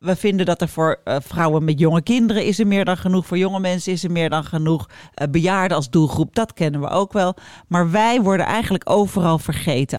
we vinden dat er voor uh, vrouwen met jonge kinderen is er meer dan genoeg. Voor jonge mensen is er meer dan genoeg. Uh, bejaarden als doelgroep, dat kennen we ook wel. Maar wij worden eigenlijk overal vergeten.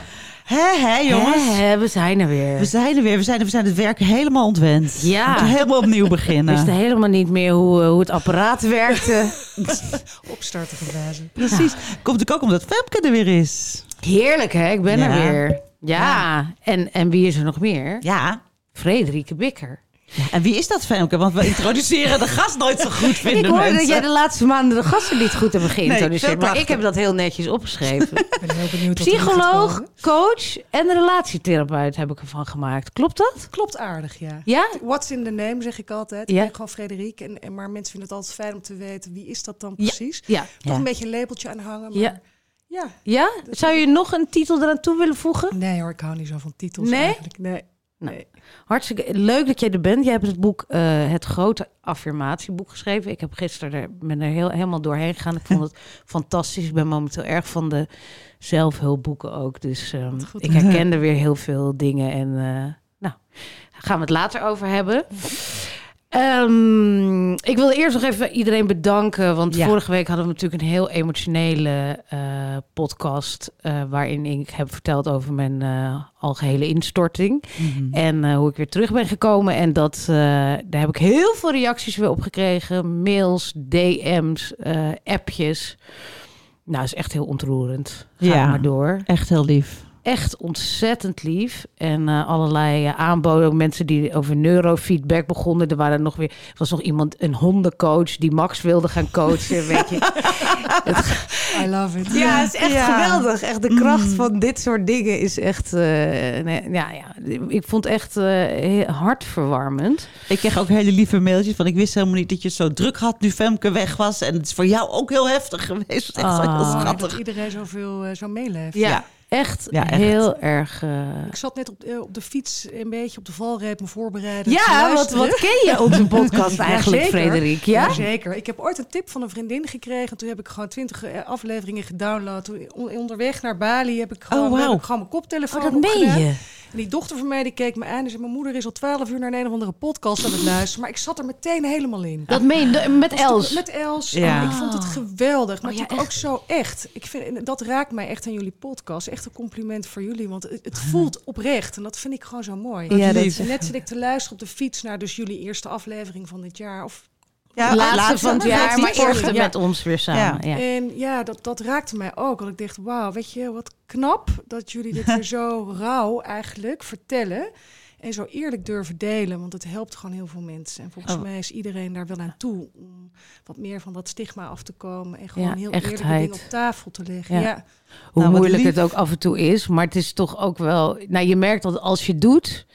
Hé, hé, jongens. Hè, we zijn er weer. We zijn er weer. We zijn, we zijn het werk helemaal ontwend. Ja. We moeten helemaal opnieuw We beginnen. wisten helemaal niet meer hoe, eh, hoe het apparaat werkte. Opstarten gewazen. Precies. Komt natuurlijk ook omdat Femke er weer is. Heerlijk, hè? Ik ben Ja. er weer. Ja. En, en wie is er nog meer? Ja. Frederike Bikker. En wie is dat, Femke? Want we introduceren de gast nooit zo goed, vinden ik hoorde mensen. dat jij de laatste maanden de gasten niet goed hebben geïntroduceerd. maar ik heb dat heel netjes opgeschreven. Ik ben heel benieuwd Psycholoog, coach en relatietherapeut heb ik ervan gemaakt. Klopt dat? Klopt aardig, ja. Ja? What's in the name, zeg ik altijd. Ja. Ik ben gewoon Frederik. En, en, maar mensen vinden het altijd fijn om te weten, wie is dat dan Ja. precies? Ja. Toch Ja. een beetje een labeltje aan hangen. Maar Ja. ja. Ja? Zou je nog een titel eraan toe willen voegen? Nee hoor, ik hou niet zo van titels Nee? eigenlijk. Nee. Nou. nee. Hartstikke leuk dat jij er bent. Jij hebt het boek, eh, het grote affirmatieboek geschreven. Ik heb gisteren er, ben er heel, helemaal doorheen gegaan. Ik vond het fantastisch. Ik ben momenteel erg van de zelfhulpboeken ook. Dus ehm, ik herken er weer heel veel dingen. En eh, nou, daar gaan we het later over hebben. Ehm, ik wil eerst nog even iedereen bedanken. Want Ja. vorige week hadden we natuurlijk een heel emotionele eh, podcast. eh, waarin ik heb verteld over mijn eh, algehele instorting. Mhm. En hoe ik weer terug ben gekomen. En dat, daar heb ik heel veel reacties weer op gekregen. Mails, DM's, appjes. Nou, is echt heel ontroerend. Ga Ja. maar door. Echt heel lief. Echt ontzettend lief. En eh, allerlei eh, aanboden. Ook mensen die over neurofeedback begonnen. Er waren nog weer, er was nog iemand, een hondencoach, die Max wilde gaan coachen. weet je. I love it. Ja, het is echt Ja. geweldig. Echt de kracht van dit soort dingen is echt. eh, nee, ja, ja, ik vond het echt eh, heel hartverwarmend. Ik kreeg ook hele lieve mailtjes van... ik wist helemaal niet dat je het zo druk had nu Femke weg was. En het is voor jou ook heel heftig geweest. Het echt heel Ah. Schattig. dat iedereen zoveel uh, zo meeleeft. Ja, Ja. Echt Ja, echt. heel erg. eh, Ik zat net op, eh, op de fiets een beetje op de valreep me voorbereiden. Ja, wat, wat ken je onze podcast eigenlijk. Frederik? Ja? Zeker. Ik heb ooit een tip van een vriendin gekregen. Toen heb ik gewoon twintig eh, afleveringen gedownload. Toen on- onderweg naar Bali heb ik gewoon, Oh, heb ik gewoon mijn koptelefoon Oh, dat meen je. En die dochter van mij die keek me aan en zei... mijn moeder is al twaalf uur naar een of andere podcast aan het luisteren. Maar ik zat er meteen helemaal in. Dat meen je, met Els. Met Els. Ja. En Ik vond het geweldig. Maar Oh, ja, natuurlijk ook zo echt. Ik vind, dat raakt mij echt aan jullie podcast. Echt een compliment voor jullie. Want het, het voelt oprecht. En dat vind ik gewoon zo mooi. Ja, dat net zit ik te luisteren op de fiets naar dus jullie eerste aflevering van dit jaar. Of Ja, laatste, van het jaar, maar eerste Ja. met ons weer samen. Ja. En ja, dat, dat raakte mij ook. Want ik dacht, wauw, weet je, wat knap dat jullie dit weer zo rauw eigenlijk vertellen. En zo eerlijk durven delen, want het helpt gewoon heel veel mensen. En volgens Oh. mij is iedereen daar wel aan toe om wat meer van dat stigma af te komen. En gewoon Ja, heel eerlijk echtheid. dingen op tafel te leggen. Ja. Ja. Hoe Nou, moeilijk lief. het ook af en toe is. Maar het is toch ook wel... Nou, je merkt dat als je doet...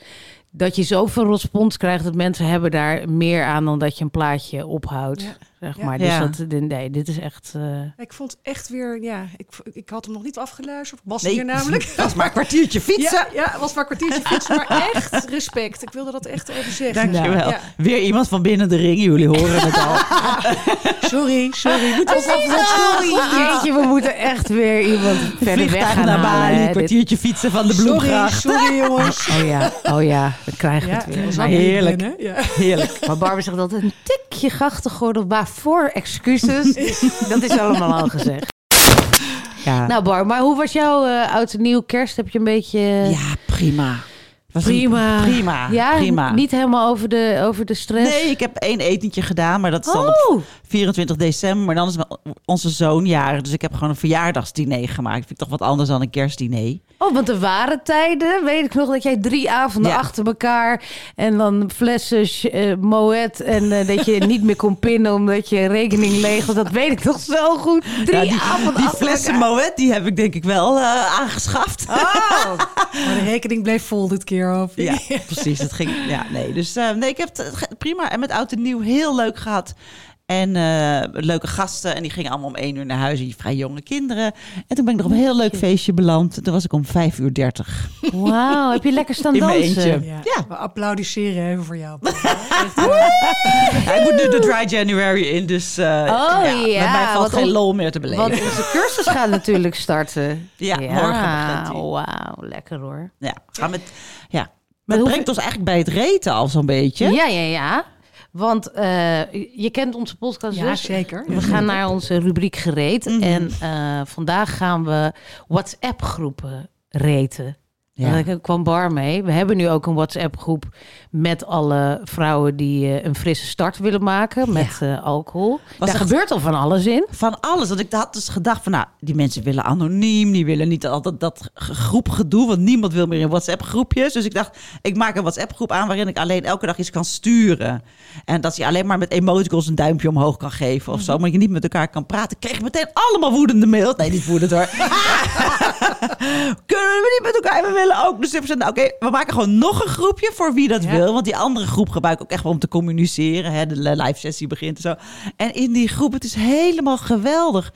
dat je zoveel respons krijgt... dat mensen hebben daar meer aan... dan dat je een plaatje ophoudt. Zeg Ja. maar. Dus dat, nee, dit is echt... eh, Ik vond het echt weer, ja, ik, ik had hem nog niet afgeluisterd. Was Nee, hier namelijk. Dat is maar een kwartiertje fietsen. Ja, ja, was maar een kwartiertje fietsen, maar echt respect. Ik wilde dat echt even zeggen. Dankjewel. Ja. Weer iemand van binnen de ring. Jullie horen het al. Sorry, sorry. Moet ons even jeetje, we moeten echt weer iemand verder weg Vliegtuig gaan naar halen, Bali. Een kwartiertje fietsen van de Sorry, Bloemgracht. sorry jongens. Oh ja, oh ja, we krijgen Ja, het weer. heerlijk. binnen, Ja. Heerlijk. maar Barbara zegt altijd een tikje grachtengordel. Waarvoor excuses? dat is allemaal al gezegd. Ja, Nou Bar, maar hoe was jouw eh oud en nieuw kerst? Heb je een beetje... ja prima. Was een- prima. prima. Ja, prima. niet helemaal over de, over de stress? Nee, ik heb één etentje gedaan, maar dat is dan op Oh, 24 december. Maar dan is mijn- onze zoon jarig, dus ik heb gewoon een verjaardagsdiner gemaakt. Vind ik toch wat anders dan een kerstdiner. oh, want er waren tijden, weet ik nog, dat jij drie avonden Ja. achter elkaar... en dan flessen eh, Moet en eh, dat je niet meer kon pinnen omdat je rekening leeg was. Dat weet ik nog zo goed. Drie Ja, die, avonden die achter flessen elkaar. Moet, die heb ik denk ik wel eh, aangeschaft. Oh, Maar de rekening bleef vol dit keer, Ja, precies. Dat ging. Ja, nee. Dus eh, nee, ik heb het prima. En met oud en nieuw heel leuk gehad. En eh, leuke gasten. En die gingen allemaal om één uur naar huis. Die vrij jonge kinderen. En toen ben ik nog op een heel leuk feestje beland. En toen was ik om vijf uur dertig. wauw. Heb je lekker staan In dansen? eentje. Ja, Ja. We applaudisseren even voor jou. Hij moet nu de dry January in. Dus eh Oh, Met ja, mij valt want geen lol meer te beleven. Want onze cursus gaat natuurlijk starten. Ja, morgen begint die. Wauw, lekker hoor. Ja, gaan met, ja. Maar brengt ons eigenlijk bij het reten al zo'n beetje. Ja, ja, ja. Want eh, je kent onze podcast Ja, dus. zeker. We gaan naar onze rubriek gereed. Mhm. En eh, vandaag gaan we WhatsApp-groepen reten. Ja. Daar kwam Bar mee. We hebben nu ook een WhatsApp-groep met alle vrouwen die eh, een frisse start willen maken met eh, alcohol. Was Daar gebeurt al van alles in. Van alles. Want ik had dus gedacht van, nou, die mensen willen anoniem. Die willen niet altijd dat ge- groepgedoe. Want niemand wil meer in WhatsApp-groepjes. Dus ik dacht, ik maak een WhatsApp-groep aan... waarin ik alleen elke dag iets kan sturen. En dat je alleen maar met emoticons een duimpje omhoog kan geven of zo. Maar je niet met elkaar kan praten. Kreeg ik meteen allemaal woedende mails. Nee, niet woedend hoor. Kunnen we niet met elkaar? We willen ook. Dus ik nou, oké, we maken gewoon nog een groepje voor wie dat Ja. wil. Want die andere groep gebruik ik ook echt wel om te communiceren. Hè? De live sessie begint en zo. En in die groep, het is helemaal geweldig.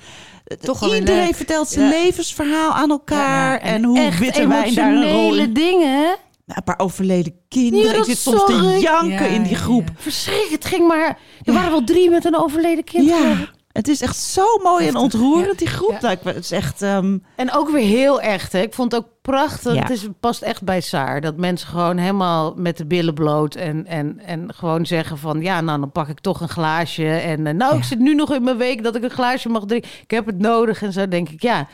Toch Iedereen leuk. vertelt zijn Ja. levensverhaal aan elkaar. Ja, en, hoe witte wijn daar een rol emotionele in. dingen. Nou, een paar overleden kinderen. Ja, ik zit soms te janken Ja, in die groep. ja. Verschrikkelijk. Het ging maar... Er waren wel drie met een overleden kind. Ja. Het is echt zo mooi en ontroerend, die groep. Ja. Nou, is echt... ehm, En ook weer heel echt. Hè? Ik vond het ook prachtig. Ja. Het is, past echt bij Saar. Dat mensen gewoon helemaal met de billen bloot. En, en, en gewoon zeggen van... Ja, nou dan pak ik toch een glaasje. En eh, nou, ik zit nu nog in mijn week dat ik een glaasje mag drinken. Ik heb het nodig. En zo denk ik, ja...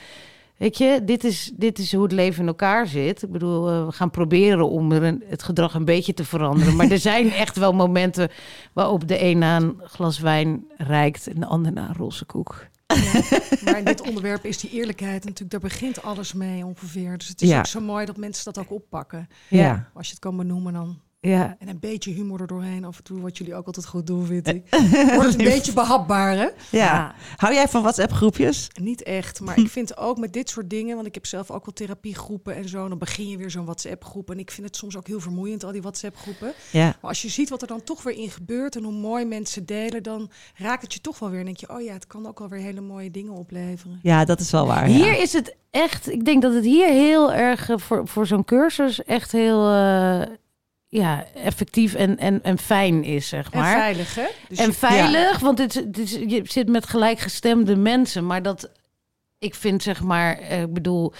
Weet je, dit is, dit is hoe het leven in elkaar zit. Ik bedoel, eh, we gaan proberen om er een, het gedrag een beetje te veranderen. Maar er zijn echt wel momenten waarop de een na een glas wijn reikt en de ander na een roze koek. Maar in dit onderwerp is die eerlijkheid natuurlijk, daar begint alles mee ongeveer. Dus het is Ja. ook zo mooi dat mensen dat ook oppakken. ja. Als je het kan benoemen dan. Ja, En een beetje humor er doorheen af en toe, wat jullie ook altijd goed doen, vind ik. Wordt het een beetje behapbaar, hè? Ja. Hou jij van WhatsApp-groepjes? Niet echt, maar ik vind ook met dit soort dingen, want ik heb zelf ook wel therapiegroepen en zo, dan begin je weer zo'n WhatsApp-groep. En ik vind het soms ook heel vermoeiend, al die WhatsApp-groepen. Ja. Maar als je ziet wat er dan toch weer in gebeurt en hoe mooi mensen delen, dan raakt het je toch wel weer. En denk je, oh ja, het kan ook wel weer hele mooie dingen opleveren. Ja, dat is wel waar. ja. Hier is het echt, ik denk dat het hier heel erg eh, voor, voor zo'n cursus echt heel eh, ja, effectief en, en, en fijn is, zeg En maar. veilig, hè? Dus En veilig, want het is, je zit met gelijkgestemde mensen, maar dat ik vind zeg maar, eh, ik bedoel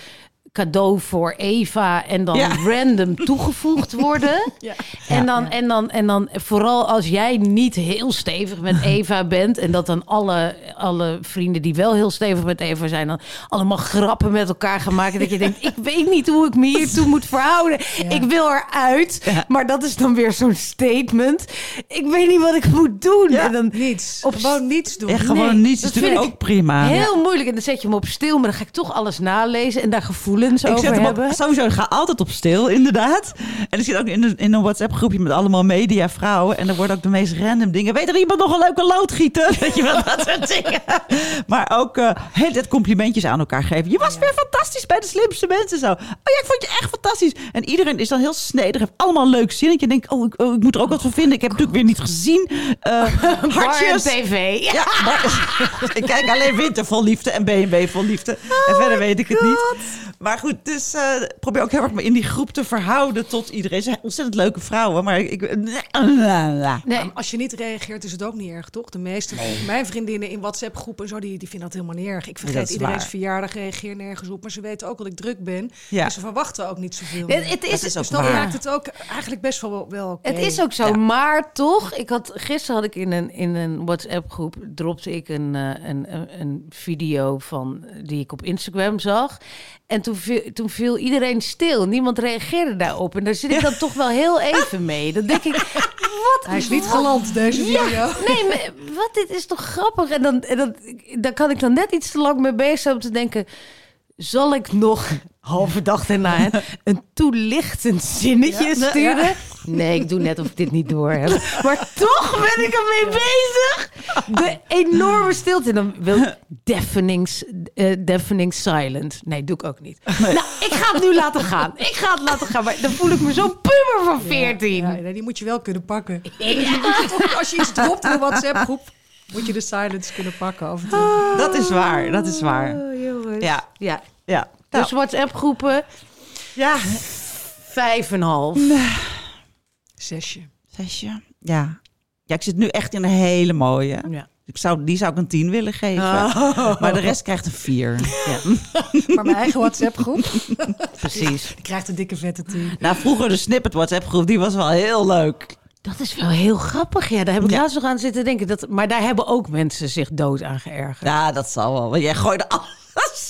cadeau voor Eva en dan Ja. random toegevoegd worden. Ja. En, dan, Ja. en, dan, en dan vooral als jij niet heel stevig met Eva bent. En dat dan alle, alle vrienden die wel heel stevig met Eva zijn. dan allemaal grappen met elkaar gaan maken. Dat je denkt: ik weet niet hoe ik me hiertoe moet verhouden. Ja. Ik wil eruit. Ja. Maar dat is dan weer zo'n statement. Ik weet niet wat ik moet doen. Ja. En dan Niets. Op- Gewoon niets doen. Echt gewoon Nee, niets. dat natuurlijk vind ook prima. heel moeilijk. En dan zet je hem op stil. Maar dan ga ik toch alles nalezen en daar gevoelens Ik over zet hem hebben. op, sowieso, ik ga altijd op stil, inderdaad. En ik zit ook in een, in een WhatsApp-groepje met allemaal mediavrouwen. En er worden ook de meest random dingen. Weet er iemand nog een leuke loodgieter? Weet je wel, dat soort dingen. Maar ook eh heel het complimentjes aan elkaar geven. Je was weer fantastisch bij de slimste mensen zo. Oh ja, ik vond je echt fantastisch. En iedereen is dan heel snedig. Heeft allemaal een leuk zinnetje. En denk, oh, ik, oh, ik moet er ook wat van vinden. Ik heb het natuurlijk weer niet gezien. En hartjes. tv. Ja. Maar, ik kijk alleen Winter vol liefde en BMW vol liefde. en verder weet ik het niet. Maar goed, dus eh, probeer ook heel erg me in die groep te verhouden tot iedereen. Ze zijn ontzettend leuke vrouwen, maar ik... Nee. Maar als je niet reageert, is het ook niet erg, toch? De meeste mijn vriendinnen in WhatsApp-groepen en zo, die, die vinden dat helemaal niet erg. Ik vergeet iedereen's waar. verjaardag, reageer nergens op. Maar ze weten ook dat ik druk ben. Ja. Dus ze verwachten ook niet zoveel. Het, is, Dat is ook Dus dat maakt het ook eigenlijk best wel, wel. Het is ook zo, maar toch, ik had, gisteren had ik in een, in een WhatsApp-groep, dropte ik een, eh, een, een, een video van, die ik op Instagram zag. En toen viel, toen viel iedereen stil, niemand reageerde daarop. En daar zit ik dan toch wel heel even mee. Dan denk ik, wat? Hij is niet geland, deze video. Nee, maar wat, dit is toch grappig? En dan, en dan, daar kan ik dan net iets te lang mee bezig zijn om te denken... Zal ik nog, halve dag daarna, een toelichtend zinnetje Ja, sturen? ja. Nee, ik doe net of ik dit niet door heb. Maar toch ben ik ermee bezig. De enorme stilte. Dan wil deafening, eh, deafening silent. Nee, doe ik ook niet. Nou, ik ga het nu laten gaan. Ik ga het laten gaan. Maar dan voel ik me zo'n puber van 14. Ja, nee, die moet je wel kunnen pakken. Ook, als je iets dropt in een WhatsApp-groep, moet je de silence kunnen pakken af en toe. Dat is waar, dat is waar. Oh, jongens. Ja, ja. ja. Dus WhatsApp-groepen, ja. vijf en een half. Zesje. Zesje. Ja. Ja, ik zit nu echt in een hele mooie. Ja. Ik zou, die zou ik een tien willen geven. Maar de rest krijgt een vier. Ja. Maar mijn eigen WhatsApp-groep, Precies. die krijgt een dikke vette tien. Nou, vroeger de snippet WhatsApp groep, die was wel heel leuk. Dat is wel heel grappig. Ja, daar heb ik Ja. laatst nog aan zitten denken. Dat, maar daar hebben ook mensen zich dood aan geërgerd. Ja, dat zal wel. Want jij gooide alles.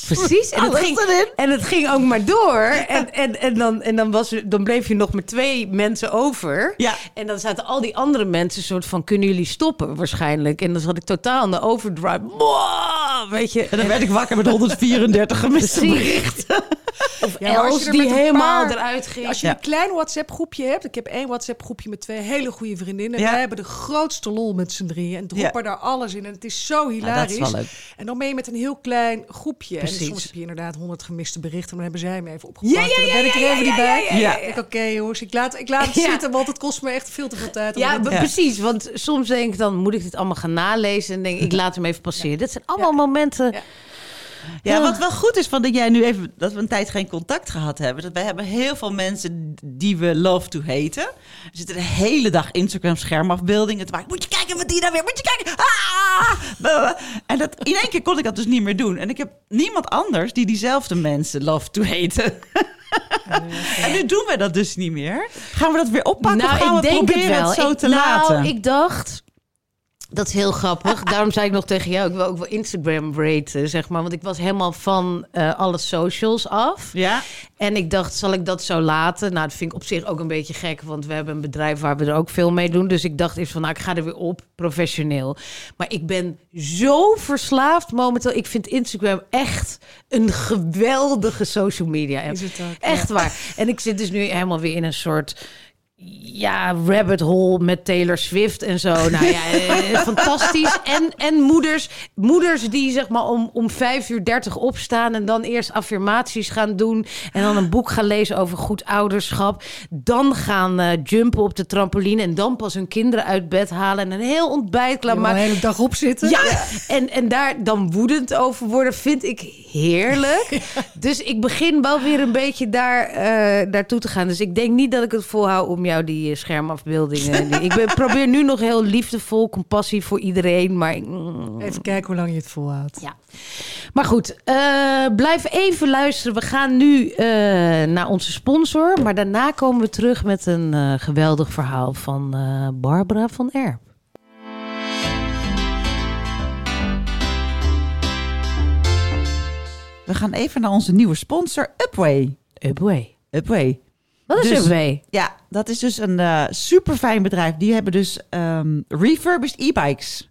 Precies. En het, Alles ging, erin. en het ging ook maar door. En, en, en, dan, en dan, was, dan bleef je nog met twee mensen over. Ja. En dan zaten al die andere mensen soort van... kunnen jullie stoppen waarschijnlijk? En dan zat ik totaal aan de overdrive. Wow, weet je. En dan werd ik wakker met 134 gemiste Precies. berichten. Ja, Els je er die een helemaal paar- eruit ging. Als je Ja. een klein WhatsApp-groepje hebt. Ik heb één WhatsApp-groepje met twee hele goede vriendinnen. Ja. Wij hebben de grootste lol met z'n drieën. En droppen daar alles in. En het is zo Ja, hilarisch. En dan ben je met een heel klein groepje. Precies. En soms heb je inderdaad honderd gemiste berichten. Maar dan hebben zij me even opgepakt. Ja, ja, En dan ja, ben ik er ja, even ja, niet ja, bij. ja, ja, ja. Ik oké jongens, ik laat, ik laat het Ja. zitten. Want het kost me echt veel te veel tijd. om Ja, Ja. precies. Want soms denk ik dan, moet ik dit allemaal gaan nalezen? En denk ik, ik laat hem even passeren. Dit zijn allemaal momenten... Ja. Wat wel goed is van dat jij nu even dat we een tijd geen contact gehad hebben. Dat wij hebben heel veel mensen die we love to haten. Er zitten de hele dag Instagram schermafbeeldingen te maken. Moet je kijken wat die daar weer. Moet je kijken. Ah! En dat in één keer kon ik dat dus niet meer doen. En ik heb niemand anders die diezelfde mensen love to haten. en nu doen we dat dus niet meer. Gaan we dat weer oppakken? of gaan we proberen het, zo te nou, laten? ik dacht... Dat is heel grappig. Daarom zei ik nog tegen jou, ik wil ook wel Instagram raten, zeg maar. Want ik was helemaal van eh, alle socials af. Ja? En ik dacht, zal ik dat zo laten? Nou, dat vind ik op zich ook een beetje gek, want we hebben een bedrijf waar we er ook veel mee doen. Dus ik dacht eerst van, nou, ik ga er weer op, professioneel. Maar ik ben zo verslaafd momenteel. Ik vind Instagram echt een geweldige social media app. Is het ook, Echt waar. En ik zit dus nu helemaal weer in een soort ja, rabbit hole met Taylor Swift en zo. Nou ja, eh, fantastisch. En, en moeders, moeders die zeg maar om, om 5 uur 30 opstaan en dan eerst affirmaties gaan doen. En dan een boek gaan lezen over goed ouderschap. Dan gaan eh, jumpen op de trampoline en dan pas hun kinderen uit bed halen en een heel ontbijt klaarmaken. de hele dag op zitten. Ja, en, en daar dan woedend over worden vind ik heerlijk. Dus ik begin wel weer een beetje daar, eh daartoe te gaan. Dus ik denk niet dat ik het volhoud om jou die eh, schermafbeeldingen... die- ik ben, probeer nu nog heel liefdevol, compassie voor iedereen, maar... mm, Even kijken hoe lang je het volhoudt. ja. Maar goed, eh, blijf even luisteren. We gaan nu eh, naar onze sponsor. Maar daarna komen we terug met een eh, geweldig verhaal van eh, Barbara van Erp. We gaan even naar onze nieuwe sponsor, Upway. Upway. Upway. Wat is Dus-? Ja, dat is dus een eh super fijn bedrijf. Die hebben dus ehm, refurbished e-bikes.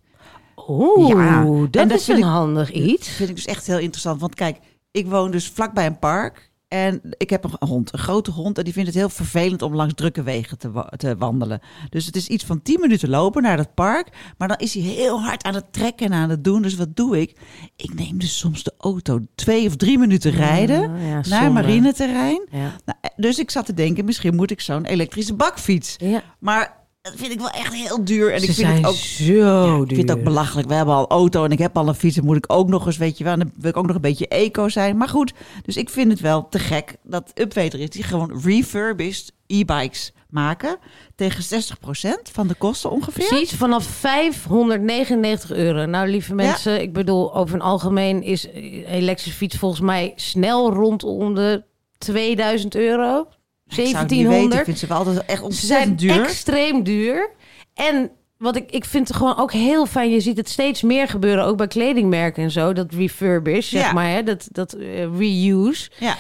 Oeh, Ja, dat, en dat is een ik- handig iets. Dat vind ik dus echt heel interessant. Want kijk, ik woon dus vlakbij een park. En ik heb een hond, een grote hond. En die vindt het heel vervelend om langs drukke wegen te, wa- te wandelen. Dus het is iets van 10 minuten lopen naar dat park. Maar dan is hij heel hard aan het trekken en aan het doen. Dus wat doe ik? Ik neem dus soms de auto twee of drie minuten rijden Ah, ja, naar marineterrein. Ja. Nou, dus ik zat te denken, misschien moet ik zo'n elektrische bakfiets. Ja. Maar dat vind ik wel echt heel duur. En Ze ik vind zijn het ook zo ja, ik vind het ook belachelijk. We hebben al auto en ik heb al een fiets. Dan moet ik ook nog eens, weet je wel. Dan wil ik ook nog een beetje eco zijn. Maar goed, dus ik vind het wel te gek dat Upway er is. Die gewoon refurbished e-bikes maken. Tegen 60% van de kosten ongeveer. Precies, vanaf 599 euro. Nou, lieve mensen, ik bedoel, over een algemeen is elektrische fiets volgens mij snel rondom de 2000 euro. Ik zou het niet 1700. weten. Ik vind ze wel altijd echt Ze ontzettend zijn duur. extreem duur. En wat ik, ik vind het gewoon ook heel fijn. Je ziet het steeds meer gebeuren, ook bij kledingmerken en zo. Dat refurbish, zeg Ja. maar, hè, dat, dat eh, reuse. Ja.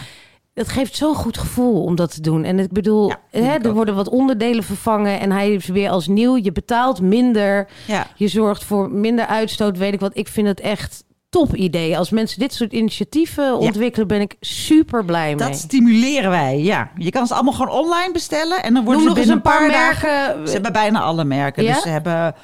Het geeft zo'n goed gevoel om dat te doen. En ik bedoel, Ja, hè, ik er ook. worden wat onderdelen vervangen en hij is weer als nieuw. Je betaalt minder, ja. je zorgt voor minder uitstoot, weet ik wat. Ik vind het echt top idee. Als mensen dit soort initiatieven ontwikkelen, ben ik super blij mee. Dat stimuleren wij, ja. Je kan ze allemaal gewoon online bestellen. En dan worden Noem ze nog eens binnen een paar dagen... Ze hebben bijna alle merken. Ja? Dus ze hebben,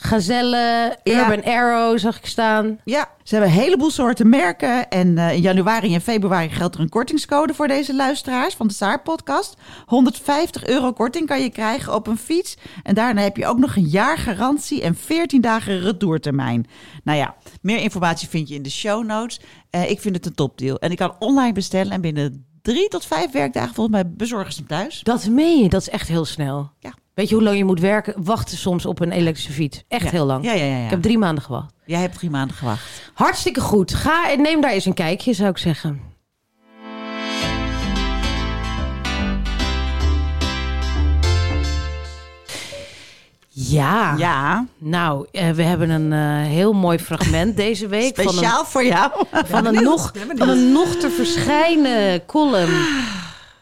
Gazelle, Ja. Urban Arrow zag ik staan. ja, ze hebben een heleboel soorten merken. En eh, in januari en februari geldt er een kortingscode voor deze luisteraars van de Saar podcast. 150 euro korting kan je krijgen op een fiets. En daarna heb je ook nog een jaar garantie en 14 dagen retourtermijn. Nou ja, meer informatie vind je in de show notes. Eh, ik vind het een topdeal. En ik kan online bestellen en binnen drie tot vijf werkdagen volgens mij bezorgen ze hem thuis. Dat meen je, dat is echt heel snel. Ja. Weet je hoe lang je moet werken? Wachten soms op een elektrische fiets. Echt Ja. heel lang. Ja, ja, ja. ja. Ik heb drie maanden gewacht. Jij hebt drie maanden gewacht. Hartstikke goed. Ga en neem daar eens een kijkje, zou ik zeggen. Ja, Ja, nou, eh, we hebben een eh, heel mooi fragment deze week. van een- speciaal voor jou. van een, nog, van een nog te verschijnen column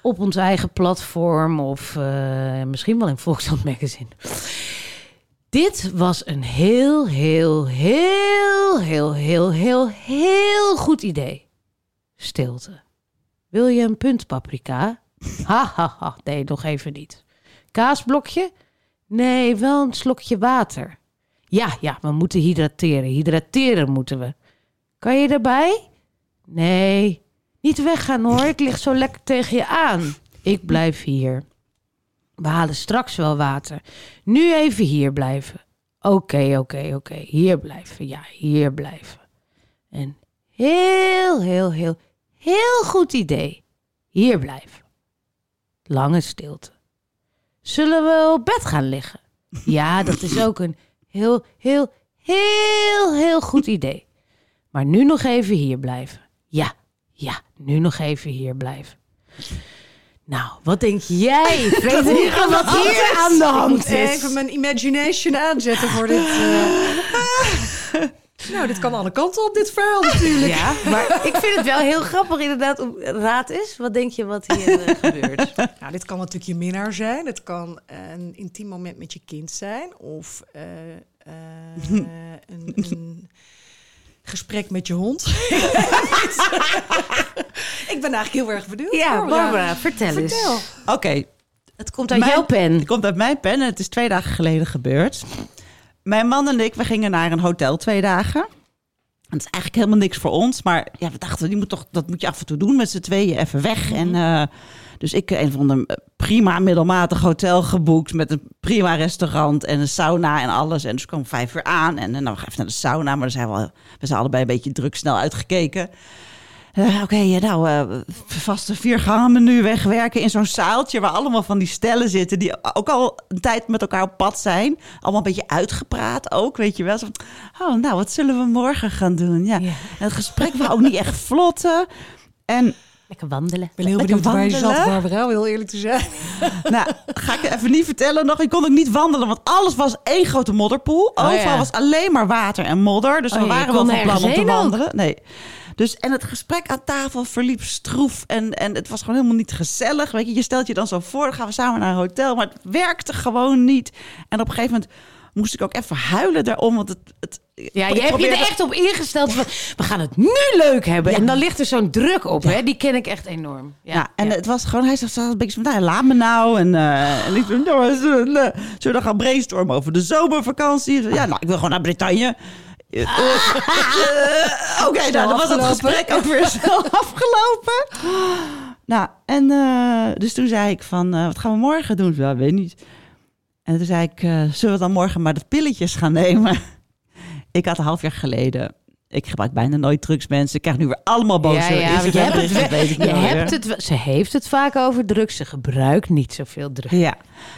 op ons eigen platform of eh, misschien wel in Volkskrant Magazine. Dit was een heel, heel, heel, heel, heel, heel, heel goed idee. Stilte. Wil je een punt paprika? Ha, ha, ha. Nee, nog even niet. Kaasblokje? Nee, wel een slokje water. Ja, ja, we moeten hydrateren. Hydrateren moeten we. Kan je erbij? Nee, niet weggaan hoor. Ik lig zo lekker tegen je aan. Ik blijf hier. We halen straks wel water. Nu even hier blijven. Oké, oké, oké. Hier blijven. Ja, hier blijven. En heel, heel, heel, heel goed idee. Hier blijven. Lange stilte. Zullen we op bed gaan liggen? Ja, dat is ook een heel, heel, heel, heel goed idee. Maar nu nog even hier blijven. Ja, ja, nu nog even hier blijven. Nou, wat denk jij, Frederika, wat hier aan de Ik hand moet is? even mijn imagination aanzetten voor dit. eh. nou, dit kan alle kanten op, dit verhaal natuurlijk. Ja, maar ik vind het wel heel grappig inderdaad. Om raad is, wat denk je wat hier eh, gebeurt? Nou, dit kan natuurlijk je minnaar zijn. Het kan een intiem moment met je kind zijn. Of eh, eh, een, een gesprek met je hond. ik ben eigenlijk heel erg benieuwd. Ja, Barbara, vertel eens. Vertel. Oké, Het komt uit Mijn- jouw pen. het komt uit mijn pen en het is twee dagen geleden gebeurd. Mijn man en ik, we gingen naar een hotel twee dagen. En het is eigenlijk helemaal niks voor ons. Maar ja, we dachten, die moet toch, dat moet je af en toe doen met z'n tweeën even weg. En, eh, dus ik eh, een van de eh, prima middelmatig hotel geboekt. Met een prima restaurant en een sauna en alles. En dus kwam vijf uur aan. En, en nou, we gaan even naar de sauna. Maar dan zijn we, we zijn allebei een beetje druk snel uitgekeken. Eh, Oké, ja, nou, eh, vaste vier gangen menu wegwerken in zo'n zaaltje waar allemaal van die stellen zitten die ook al een tijd met elkaar op pad zijn. Allemaal een beetje uitgepraat ook, weet je wel. Zo van, oh, nou, wat zullen we morgen gaan doen? Ja. Ja. En het gesprek was ook niet echt vlotten. En Lekker wandelen. Ik ben heel Lekker benieuwd waar je zat. Barbara, om heel eerlijk te zijn. nou, ga ik even niet vertellen nog. Ik kon ook niet wandelen, want alles was één grote modderpoel. Oh, Overal ja. was alleen maar water en modder. Dus Oh, we je waren wel van plan om te ook. wandelen. Nee. Dus, en het gesprek aan tafel verliep stroef. En, en het was gewoon helemaal niet gezellig. Weet je, je stelt je dan zo voor, dan gaan we samen naar een hotel. Maar het werkte gewoon niet. En op een gegeven moment moest ik ook even huilen daarom. Want het, het, Ja, je hebt je er echt op ingesteld van, we gaan het nu leuk hebben. Ja. En dan ligt er zo'n druk op, hè? Die ken ik echt enorm. Ja, en het was gewoon, hij zegt een beetje van, nou, laat me nou. En, en ik zei, nou, zullen we- dan gaan brainstormen over de zomervakantie? Ja, nou, ik wil gewoon naar Bretagne. Eh, eh, eh, Oké, nou, dan was het gesprek ook weer afgelopen. Nou, en dus toen zei ik van, wat gaan we morgen doen? Ja, weet niet. En toen zei ik, eh, zullen we dan morgen maar de pilletjes gaan nemen? Ik had een half jaar geleden... Ik gebruik bijna nooit drugs, mensen. Ik krijg nu weer allemaal boze ja, ja, je hebt het, weet ik je hebt het, ze heeft het vaak over drugs. Ze gebruikt niet zoveel drugs. Ja,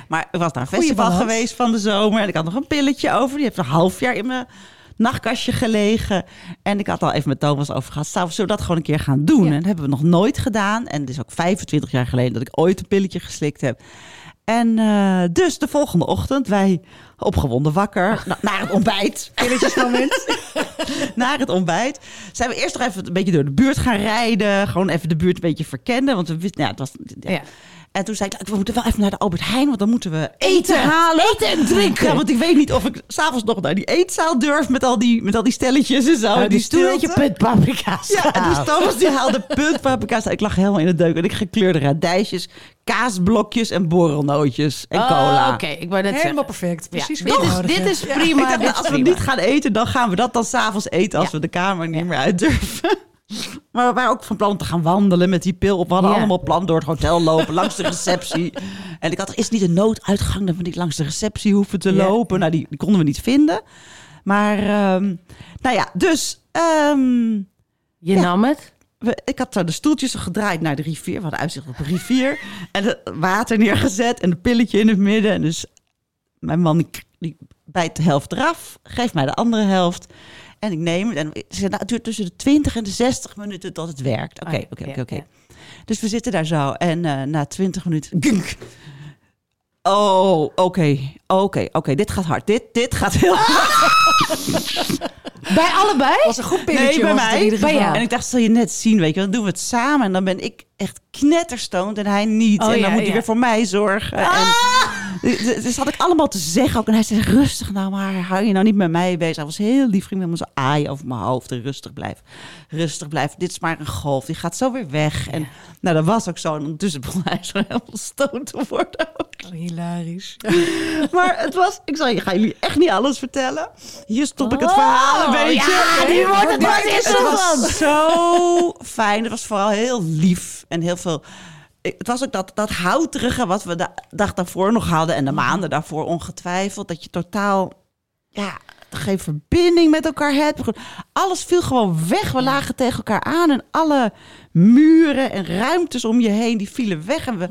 maar ik was naar een Goeie festival balans. geweest van de zomer en ik had nog een pilletje over. Die heeft een half jaar in mijn nachtkastje gelegen. En ik had al even met Thomas over gehad. Zullen we dat gewoon een keer gaan doen? Ja. En dat hebben we nog nooit gedaan. En het is ook 25 jaar geleden dat ik ooit een pilletje geslikt heb. En eh, dus de volgende ochtend, wij opgewonden wakker, na- naar het ontbijt. Pilletjesmoment. naar het ontbijt. Zijn we eerst nog even een beetje door de buurt gaan rijden. Gewoon even de buurt een beetje verkennen. Want we wisten, ja, het was. Ja. Ja. En toen zei ik, we moeten wel even naar de Albert Heijn, want dan moeten we eten, halen. Eten en drinken. Ja, want ik weet niet of ik s'avonds nog naar die eetzaal durf met al die, met al die stelletjes en zo. Oh, en die stoel dat je stilte. puntpaprika's Ja, en dus. Thomas die haalde puntpaprika's. Ik lag helemaal in de deuk. En ik gekleurde radijsjes, kaasblokjes en borrelnootjes en Oh, cola. Oké, ik wou net Helemaal zeggen. perfect. Precies Ja, dit, is, nodig dit is prima. Is als we niet gaan eten, dan gaan we dat dan s'avonds eten als Ja. we de kamer niet meer uit durven. Maar we waren ook van plan om te gaan wandelen met die pil op. We hadden Ja. allemaal plan door het hotel lopen, langs de receptie. En ik had, er is niet een nooduitgang dat we niet langs de receptie hoeven te Ja. lopen. Nou, die, die konden we niet vinden. Maar, ehm, nou ja, dus... ehm, Je Ja. nam het. We, ik had zo de stoeltjes gedraaid naar de rivier. We hadden uitzicht op de rivier. En het water neergezet en een pilletje in het midden. En dus mijn man die, die bijt de helft eraf. Geeft mij de andere helft. En ik neem het. En nou, het duurt tussen de 20 en de 60 minuten tot het werkt. Oké, ja, oké, oké. Dus we zitten daar zo. En eh, na 20 minuten... gunk. Oh, oké, oké, oké. Dit gaat hard. Dit, dit gaat heel hard. Bij allebei? was een goed pilletje. Nee, bij mij. ieder Bij geval. jou. En ik dacht, zal je net zien, weet je, dan doen we het samen. En dan ben ik echt knetterstoned en hij niet. Oh, en dan ja, moet hij weer voor mij zorgen. En, dus- dus had ik allemaal te zeggen ook. En hij zei, rustig nou maar, hou je nou niet met mij bezig. Hij was heel lief, ging met me zo aaien over mijn hoofd. En rustig blijf, rustig blijf. Dit is maar een golf, die gaat zo weer weg. En nou, dat was ook zo. En ondertussen begon hij zo helemaal stoned te worden ook. Oh, Hilarisch. Maar het was, ik zal ga jullie echt niet alles vertellen. Hier stop ik het verhaal een Oh, beetje. ja, die wordt het wat het was zo fijn. Het was vooral heel lief en heel veel. Het was ook dat, dat houterige wat we de dag daarvoor nog hadden en de maanden daarvoor ongetwijfeld. Dat je totaal ja, geen verbinding met elkaar hebt. Alles viel gewoon weg. We lagen tegen elkaar aan en alle muren en ruimtes om je heen die vielen weg. En we,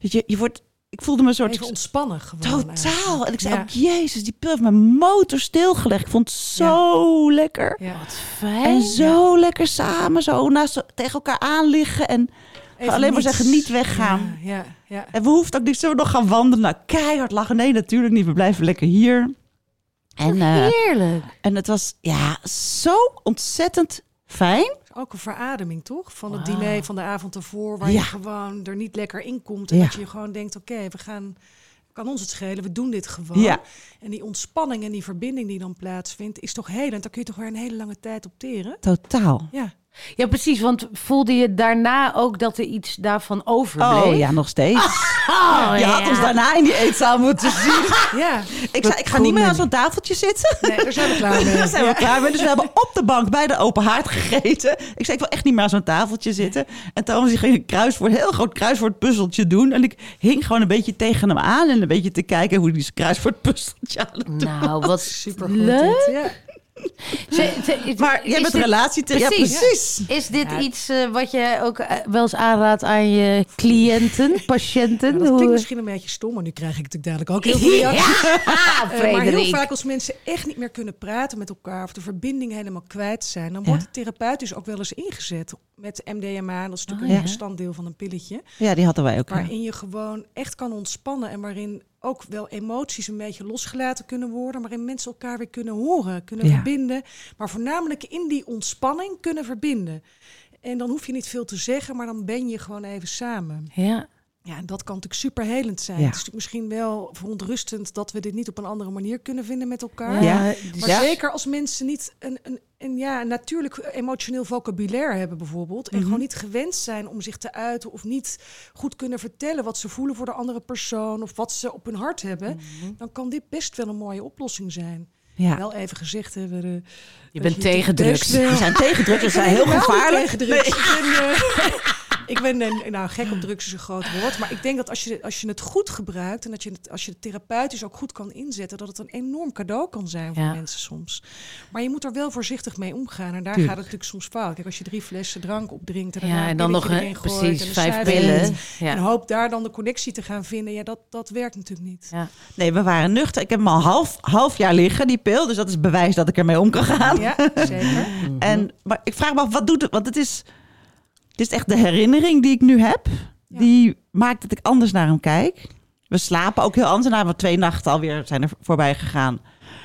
weet je, je wordt, ik voelde me een soort Even ontspannen gewoon. Totaal. eigenlijk. En ik zei Ja. ook, jezus, die pil heeft mijn motor stilgelegd. Ik vond het zo lekker. Ja. Fijn. En zo lekker samen, zo naast tegen elkaar aan liggen. En Even alleen maar zeggen, niet weggaan. Ja, ja, ja. En we hoefden ook niet, zullen we nog gaan wandelen? Nou, keihard lachen. Nee, natuurlijk niet. We blijven lekker hier. En, eh, Heerlijk. en het was ja, zo ontzettend fijn. Ook een verademing, toch? Van het diner van de avond ervoor, waar Ja. je gewoon er niet lekker in komt. En Ja. dat je gewoon denkt, oké, we gaan... Kan ons het schelen, we doen dit gewoon. Ja. En die ontspanning en die verbinding die dan plaatsvindt, is toch helend. Daar kun je toch weer een hele lange tijd op teren. Totaal. Ja, Ja, precies. Want voelde je daarna ook dat er iets daarvan overbleef? Oh ja, nog steeds. Oh, je had ja. ons daarna in die eetzaal moeten zien. ja. Ik zei, ik ga niet meer aan zo'n tafeltje zitten. Nee, daar zijn we klaar mee. Daar zijn we klaar mee. Dus we hebben op de bank bij de open haard gegeten. Ik zei, ik wil echt niet meer aan zo'n tafeltje zitten. En Thomas die ging een kruiswoord, een heel groot kruiswoord puzzeltje doen. En ik hing gewoon een beetje tegen hem aan. En een beetje te kijken hoe hij zijn kruiswoord puzzeltje aan het doen. Nou, wat Super leuk. Ja. Ze- ze- Maar jij is bent dit- relatie te... Ja, Precies. Is dit Ja. iets eh, wat je ook eh, wel eens aanraadt aan je cliënten, patiënten? Ja, dat Hoe- klinkt misschien een beetje stom, maar nu krijg ik natuurlijk dadelijk ook heel veel reacties. Ja, Eh, maar heel vaak als mensen echt niet meer kunnen praten met elkaar of de verbinding helemaal kwijt zijn, dan wordt Ja. het therapeutisch ook wel eens ingezet met MDMA. Dat is natuurlijk Oh, een bestanddeel van een pilletje. Ja, die hadden wij ook. ja. Waarin je gewoon echt kan ontspannen en waarin ook wel emoties een beetje losgelaten kunnen worden. Waarin mensen elkaar weer kunnen horen, kunnen Ja. verbinden. Maar voornamelijk in die ontspanning kunnen verbinden. En dan hoef je niet veel te zeggen, maar dan ben je gewoon even samen. Ja. Ja, en dat kan natuurlijk superhelend zijn. Ja. Het is natuurlijk misschien wel verontrustend dat we dit niet op een andere manier kunnen vinden met elkaar. Ja. Maar Ja. zeker als mensen niet een, een, een ja, natuurlijk emotioneel vocabulaire hebben bijvoorbeeld. En Mhm. gewoon niet gewend zijn om zich te uiten. Of niet goed kunnen vertellen wat ze voelen voor de andere persoon. Of wat ze op hun hart hebben. Dan kan dit best wel een mooie oplossing zijn. Ja. Wel even gezegd hebben. Je bent tegen drugs. We zijn tegen drugs, we zijn heel gevaarlijk. Ik ben, eh, ik ben een, nou, gek op drugs is een groot woord. Maar ik denk dat als je, als je het goed gebruikt en dat je het, als je het therapeutisch ook goed kan inzetten, dat het een enorm cadeau kan zijn voor Ja. mensen soms. Maar je moet er wel voorzichtig mee omgaan. En daar Tuurlijk. gaat het natuurlijk soms fout. Kijk, als je drie flessen drank opdrinkt en, Ja, daarna en dan nog een, precies en vijf pillen. En hoop daar dan de connectie te gaan vinden. Ja, dat, dat werkt natuurlijk niet. Ja. Nee, we waren nuchter. Ik heb hem al half, half jaar liggen, die pil. Dus dat is bewijs dat ik ermee om kan gaan. Ja, zeker. En, maar ik vraag me af, wat doet het? Want het is, het is echt de herinnering die ik nu heb. Ja. Die maakt dat ik anders naar hem kijk. We slapen ook heel anders. Na we twee nachten alweer zijn er voorbij gegaan.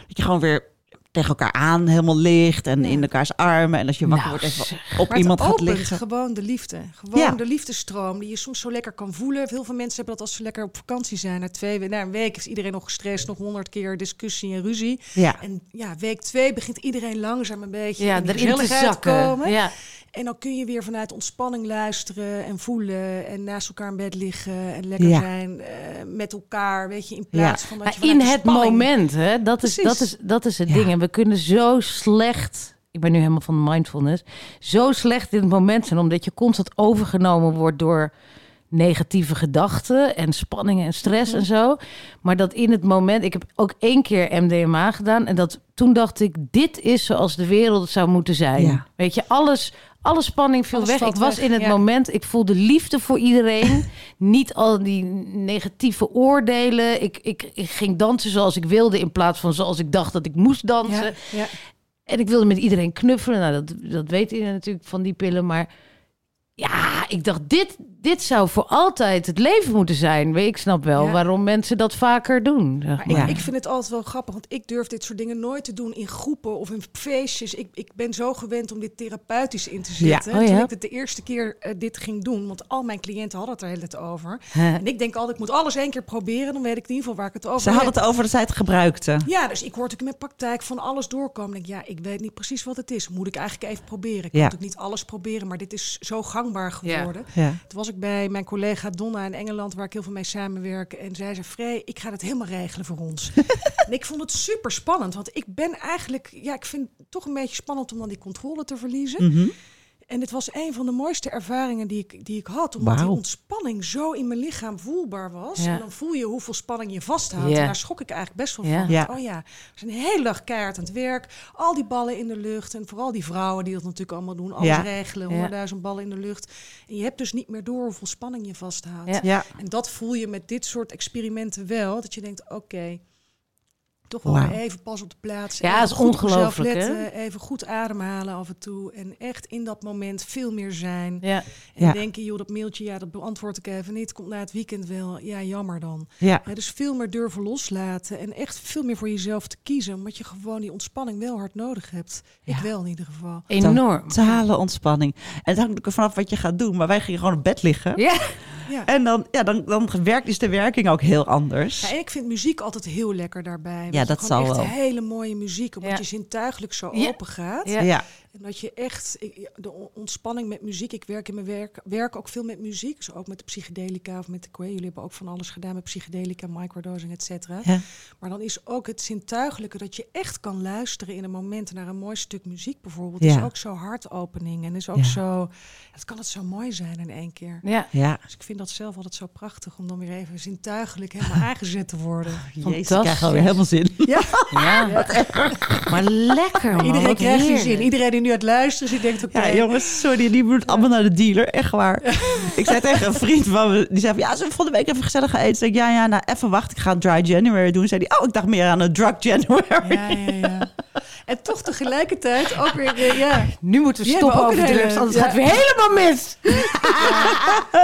Dat je gewoon weer tegen elkaar aan helemaal ligt. En Ja. in elkaars armen. En als je wakker Nou, wordt, even op Maar iemand het gaat liggen. gewoon de liefde. Gewoon Ja. de liefdestroom die je soms zo lekker kan voelen. Heel veel mensen hebben dat als ze lekker op vakantie zijn. Na, twee, we- na een week is iedereen nog gestrest. Nog honderd keer discussie en ruzie. Ja. En ja, week twee begint iedereen langzaam een beetje Ja, erin te zakken. komen. Ja. En dan kun je weer vanuit ontspanning luisteren en voelen. En naast elkaar in bed liggen en lekker Ja. zijn eh, met elkaar. Weet je, in plaats van dat je in het spanning- moment, hè? Dat is, dat is, dat is het Ja. ding. En we kunnen zo slecht. Ik ben nu helemaal van mindfulness. Zo slecht in het moment zijn, omdat je constant overgenomen wordt door negatieve gedachten en spanningen en stress en zo. Maar dat in het moment, ik heb ook één keer MDMA gedaan en dat toen dacht ik, dit is zoals de wereld zou moeten zijn. Ja. Weet je, alles, alle spanning viel Alles weg. Ik was weg, in het ja. moment, ik voelde liefde voor iedereen. Niet al die negatieve oordelen. Ik, ik, ik ging dansen zoals ik wilde in plaats van zoals ik dacht dat ik moest dansen. Ja, ja. En ik wilde met iedereen knuffelen. Nou, dat, dat weet iedereen natuurlijk van die pillen. Maar ja, ik dacht, dit, dit zou voor altijd het leven moeten zijn. Weet, Ik snap wel Ja. waarom mensen dat vaker doen. Zeg Maar maar. ik, ik vind het altijd wel grappig, want ik durf dit soort dingen nooit te doen in groepen of in feestjes. Ik, ik ben zo gewend om dit therapeutisch in te Ja. zetten. Oh, Toen ja? ik het de eerste keer eh, dit ging doen, want al mijn cliënten hadden het er heel het over. En ik denk altijd, ik moet alles één keer proberen, dan weet ik in ieder geval waar ik het over Ze heb. hadden het over dat zij het gebruikte. Ja, dus ik hoor natuurlijk in mijn praktijk van alles doorkomen. Ik denk, ja, ik weet niet precies wat het is. Moet ik eigenlijk even proberen? Ik Ja. kan natuurlijk niet alles proberen, maar dit is zo gangbaar geworden. Ja. Toen was ik bij mijn collega Donna in Engeland, waar ik heel veel mee samenwerk. En zij zei, Frey, ik ga het helemaal regelen voor ons. en ik vond het super spannend, want ik ben eigenlijk... Ja, ik vind het toch een beetje spannend om dan die controle te verliezen. Mhm. En het was een van de mooiste ervaringen die ik, die ik had. Omdat die ontspanning zo in mijn lichaam voelbaar was. Ja. En dan voel je hoeveel spanning je vasthoudt. Ja. En daar schrok ik eigenlijk best wel van. Ja. Oh ja, we zijn een hele dag keihard aan het werk. Al die ballen in de lucht. En vooral die vrouwen die dat natuurlijk allemaal doen. Alles Ja. regelen, Ja. honderdduizend ballen in de lucht. En je hebt dus niet meer door hoeveel spanning je vasthoudt. Ja. Ja. En dat voel je met dit soort experimenten wel. Dat je denkt, oké, toch wel even pas op de plaats. Ja, dat is ongelooflijk, hè? letten, Even goed ademhalen af en toe. En echt in dat moment veel meer zijn. Ja. En Ja. denken, joh, dat mailtje, ja, dat beantwoord ik even niet. Komt na het weekend wel. Ja, jammer dan. Ja. Ja, dus veel meer durven loslaten. En echt veel meer voor jezelf te kiezen. Omdat je gewoon die ontspanning wel hard nodig hebt. Ik Ja. wel in ieder geval. Enorm. Totale ontspanning. En het hangt ook vanaf wat je gaat doen. Maar wij gingen gewoon op bed liggen. Ja. Ja. En dan, ja, dan, dan werkt, is de werking ook heel anders. Ja, en ik vind muziek altijd heel lekker daarbij. Ja, dat zal echt wel. hele mooie muziek. Omdat Ja. je zintuigelijk zo Ja. open gaat. Ja. En dat je echt, de on- ontspanning met muziek. Ik werk in mijn werk, werk ook veel met muziek. Dus ook met de psychedelica of met de. Jullie hebben ook van alles gedaan met psychedelica, microdosing, et cetera. Ja. Maar dan is ook het zintuigelijke dat je echt kan luisteren in een moment naar een mooi stuk muziek bijvoorbeeld. Ja. Is ook zo hartopening en is ook Ja. zo. Het kan het zo mooi zijn in één keer. Ja. Ja. Dus ik vind dat zelf altijd zo prachtig om dan weer even zintuigelijk helemaal aangezet te worden. Jezus, ik krijg alweer helemaal zin. Ja, ja. Maar lekker, man. iedereen krijgt er zin. Iedereen die nu aan het luisteren is, die denkt oké. Ja, jongens, sorry, die moet allemaal naar de dealer. Echt waar. Ik zei tegen een vriend van me, die zei van, ja, we volgende week even gezellig gaan eten? Zei ik, ja, ja, nou, even wachten, ik ga dry January doen. Zei hij, oh, ik dacht meer aan een drug January. Ja, ja, ja. En toch tegelijkertijd ook weer, eh, ja. Nu moeten we Die stoppen over drugs, hele- anders ja. gaat het weer helemaal mis.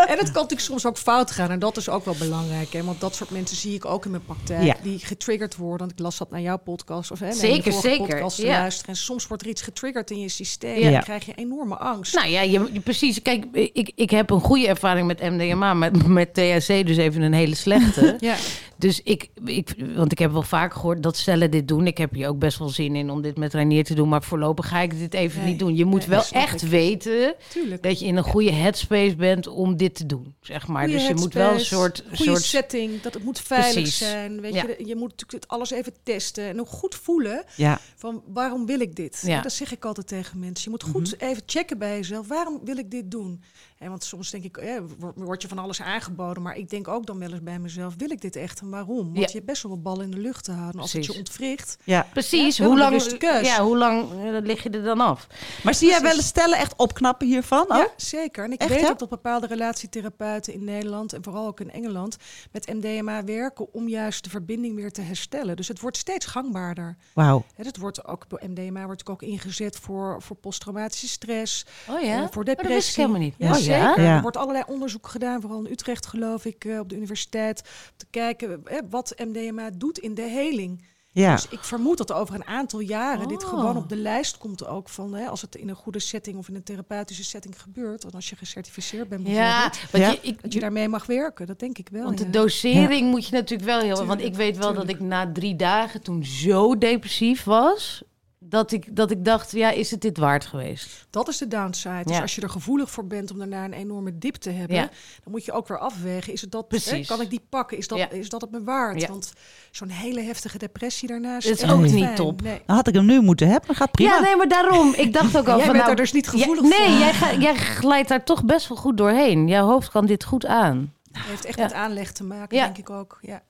En het kan natuurlijk soms ook fout gaan. En dat is ook wel belangrijk. Hè? Want dat soort mensen zie ik ook in mijn praktijk. Die getriggerd worden. Want ik las dat naar jouw podcast. Of hè, Zeker, zeker, podcast te luisteren. En soms wordt er iets getriggerd in je systeem. Ja. En dan krijg je enorme angst. Nou ja, je, je- precies. Kijk, ik, ik heb een goede ervaring met MDMA, met, met THC dus even een hele slechte. ja. Dus ik, ik, want ik heb wel vaak gehoord dat stellen dit doen. Ik heb hier ook best wel zin in om dit met Reinier te doen, maar voorlopig ga ik dit even Nee, niet doen. Je moet nee, wel echt ik. weten Tuurlijk. dat je in een goede headspace bent om dit te doen, zeg maar. Goeie dus je moet wel een soort, goede soort setting. Dat het moet veilig Precies. zijn. Weet Ja. je, je moet natuurlijk alles even testen. En ook goed voelen Ja, van waarom wil ik dit? Ja. Dat zeg ik altijd tegen mensen. Je moet goed even checken bij jezelf. Waarom wil ik dit doen? En want soms denk ik, eh, wo- word je van alles aangeboden. Maar ik denk ook dan wel eens bij mezelf, wil ik dit echt en waarom? Want Ja. je hebt best wel wat ballen in de lucht te houden. Als het je ontwricht. Ja. Precies, Ja, hoe een lang, keus. ja, hoe lang eh, lig je er dan af? Maar zie jij wel eens stellen echt opknappen hiervan? Ja, zeker. En ik Echt, weet ja? ook dat bepaalde relatietherapeuten in Nederland en vooral ook in Engeland met MDMA werken om juist de verbinding weer te herstellen. Dus het wordt steeds gangbaarder. Wauw. Hè, Het wordt ook door MDMA wordt ook ingezet voor, voor posttraumatische stress, Oh eh, ja? voor Oh, dat depressie. wist ik helemaal niet. Ja, Oh, zeker. Ja. Er wordt allerlei onderzoek gedaan, vooral in Utrecht geloof ik, eh, op de universiteit, om te kijken eh, wat MDMA doet in de heling. Ja. Dus ik vermoed dat over een aantal jaren dit Oh. gewoon op de lijst komt ook van hè, als het in een goede setting of in een therapeutische setting gebeurt. En als je gecertificeerd bent Ja, bijvoorbeeld, want Ja. je, ik, dat je daarmee mag werken. Dat denk ik wel. Want de ja. dosering moet je natuurlijk wel heel... Want ik weet wel dat ik na drie dagen toen zo depressief was... Dat ik, dat ik dacht, ja, is het dit waard geweest? Dat is de downside. Dus als je er gevoelig voor bent om daarna een enorme dip te hebben, Ja. dan moet je ook weer afwegen. Is het dat, hè, kan ik die pakken? Is dat, Ja. is dat het me waard? Ja. Want zo'n hele heftige depressie daarna is, Het is echt ook niet fijn. top. Nee. Dan had ik hem nu moeten hebben. Gaat prima. Ja, nee, maar daarom. Ik dacht ook al Jij van... bent nou, er dus niet gevoelig jij- Nee, voor. jij, ga- jij glijdt daar toch best wel goed doorheen. Jouw hoofd kan dit goed aan. Het heeft echt Ja. met aanleg te maken, Ja. denk ik ook. Ja.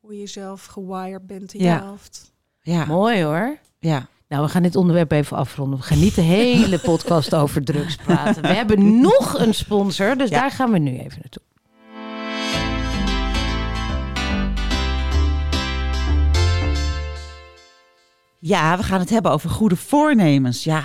Hoe je zelf gewired bent in Ja. je hoofd. Ja. Mooi hoor. ja. Nou, we gaan dit onderwerp even afronden. We gaan niet de hele podcast over drugs praten. We hebben nog een sponsor, dus Ja. daar gaan we nu even naartoe. Ja, we gaan het hebben over goede voornemens. Ja,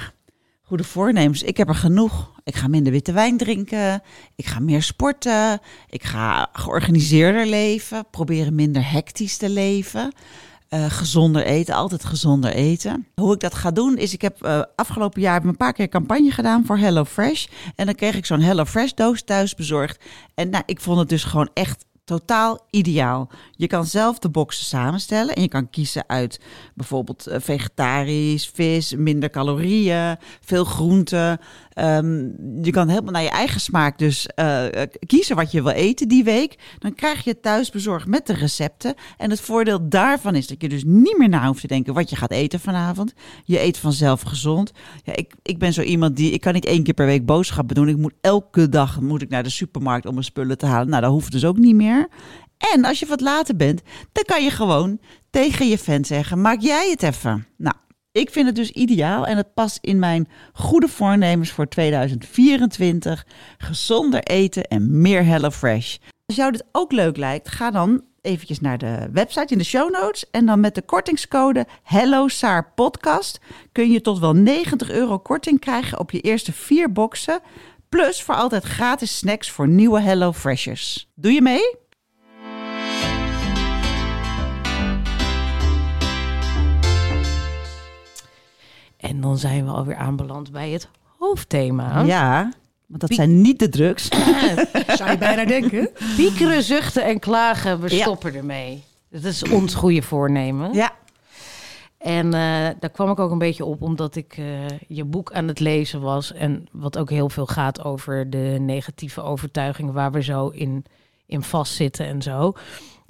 goede voornemens. Ik heb er genoeg. Ik ga minder witte wijn drinken. Ik ga meer sporten. Ik ga georganiseerder leven. Proberen minder hectisch te leven. Eh, gezonder eten, altijd gezonder eten. Hoe ik dat ga doen is, ik heb eh, afgelopen jaar een paar keer campagne gedaan voor HelloFresh. En dan kreeg ik zo'n HelloFresh doos thuis bezorgd. En nou, ik vond het dus gewoon echt totaal ideaal. Je kan zelf de boxen samenstellen en je kan kiezen uit bijvoorbeeld eh, vegetarisch, vis, minder calorieën, veel groenten. Ehm, je kan helemaal naar je eigen smaak dus eh, eh, kiezen wat je wil eten die week. Dan krijg je het met de recepten. En het voordeel daarvan is dat je dus niet meer na hoeft te denken wat je gaat eten vanavond. Je eet vanzelf gezond. Ja, ik, ik ben zo iemand die, ik kan niet één keer per week boodschappen doen. Ik moet elke dag moet ik naar de supermarkt om mijn spullen te halen. Nou, dat hoeft dus ook niet meer. En als je wat later bent, dan kan je gewoon tegen je fan zeggen: maak jij het even. Nou, ik vind het dus ideaal en het past in mijn goede voornemens voor 2024. Gezonder eten en meer HelloFresh. Als jou dit ook leuk lijkt, ga dan eventjes naar de website in de show notes. En dan met de kortingscode Hello Saar Podcast kun je tot wel 90 euro korting krijgen op je eerste vier boxen. Plus voor altijd gratis snacks voor nieuwe Hello Freshers. Doe je mee? En dan zijn we alweer aanbeland bij het hoofdthema. Ja, want dat zijn niet de drugs. Zou je bijna denken. Piekeren, zuchten en klagen, we Ja. stoppen ermee. Dat is ons goede voornemen. Ja, En eh, daar kwam ik ook een beetje op omdat ik eh, je boek aan het lezen was. En wat ook heel veel gaat over de negatieve overtuigingen waar we zo in, in vastzitten en zo.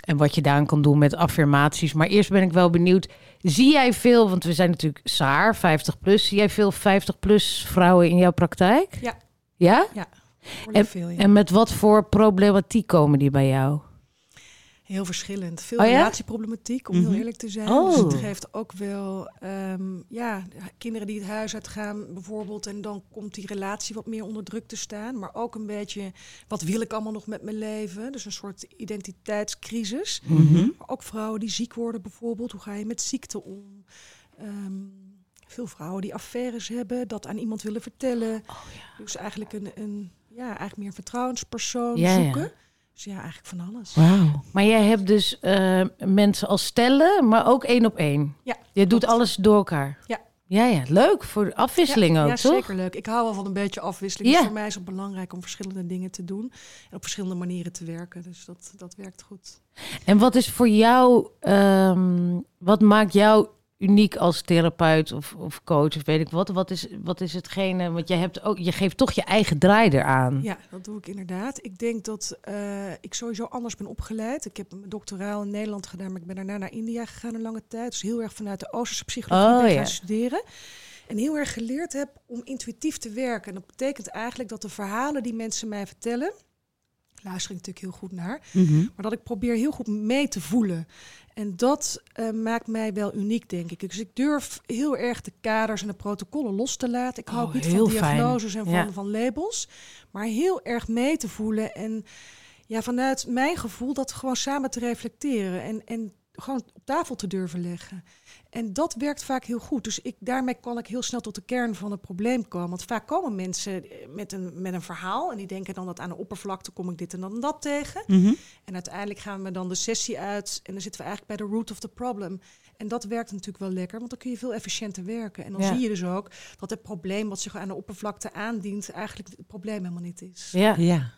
En wat je daaraan kan doen met affirmaties. Maar eerst ben ik wel benieuwd. Zie jij veel, want we zijn natuurlijk Saar, 50 plus. Zie jij veel 50 plus vrouwen in jouw praktijk? Ja. Ja? Behoorlijk veel, ja. En met wat voor problematiek komen die bij jou? Heel verschillend. Veel Oh ja? relatieproblematiek, om Mhm. heel eerlijk te zijn. Oh. Dus het geeft ook wel ehm, ja, kinderen die het huis uitgaan bijvoorbeeld. En dan komt die relatie wat meer onder druk te staan. Maar ook een beetje, wat wil ik allemaal nog met mijn leven? Dus een soort identiteitscrisis. Maar ook vrouwen die ziek worden bijvoorbeeld. Hoe ga je met ziekte om? Ehm, veel vrouwen die affaires hebben, dat aan iemand willen vertellen. Dus eigenlijk een, een ja, eigenlijk meer een vertrouwenspersoon Ja, ja. Dus ja, eigenlijk van alles. wauw. Maar jij hebt dus eh, mensen als stellen, maar ook één op één. Ja, Je doet klopt. alles door elkaar. Ja. Ja, ja, leuk voor de afwisseling ja, ook, ja, toch? zeker leuk. Ik hou wel van een beetje afwisseling. Ja. Dus voor mij is het belangrijk om verschillende dingen te doen. En op verschillende manieren te werken. Dus dat, dat werkt goed. En wat is voor jou, ehm, wat maakt jou uniek als therapeut of, of coach of weet ik wat? Wat is, wat is hetgene, want je, hebt ook, je geeft toch je eigen draai eraan. Ja, dat doe ik inderdaad. Ik denk dat eh, ik sowieso anders ben opgeleid. Ik heb mijn doctoraal in Nederland gedaan, maar ik ben daarna naar India gegaan een lange tijd. Dus heel erg vanuit de Oosterse psychologie Oh, ben ja. gaan studeren. En heel erg geleerd heb om intuïtief te werken. En dat betekent eigenlijk dat de verhalen die mensen mij vertellen, luister ik natuurlijk heel goed naar, Mhm. maar dat ik probeer heel goed mee te voelen. En dat eh, maakt mij wel uniek, denk ik. Dus ik durf heel erg de kaders en de protocollen los te laten. Ik hou Oh, ook niet van fijn. diagnoses en van, Ja. van labels, maar heel erg mee te voelen. En ja, vanuit mijn gevoel dat gewoon samen te reflecteren en, en gewoon op tafel te durven leggen. En dat werkt vaak heel goed. Dus ik, daarmee kan ik heel snel tot de kern van het probleem komen. Want vaak komen mensen eh, met een, met een verhaal en die denken dan dat aan de oppervlakte kom ik dit en dan dat tegen. Mhm. En uiteindelijk gaan we dan de sessie uit en dan zitten we eigenlijk bij de root of the problem. En dat werkt natuurlijk wel lekker, want dan kun je veel efficiënter werken. En dan Ja. zie je dus ook dat het probleem wat zich aan de oppervlakte aandient, eigenlijk het probleem helemaal niet is. Ja. Ja.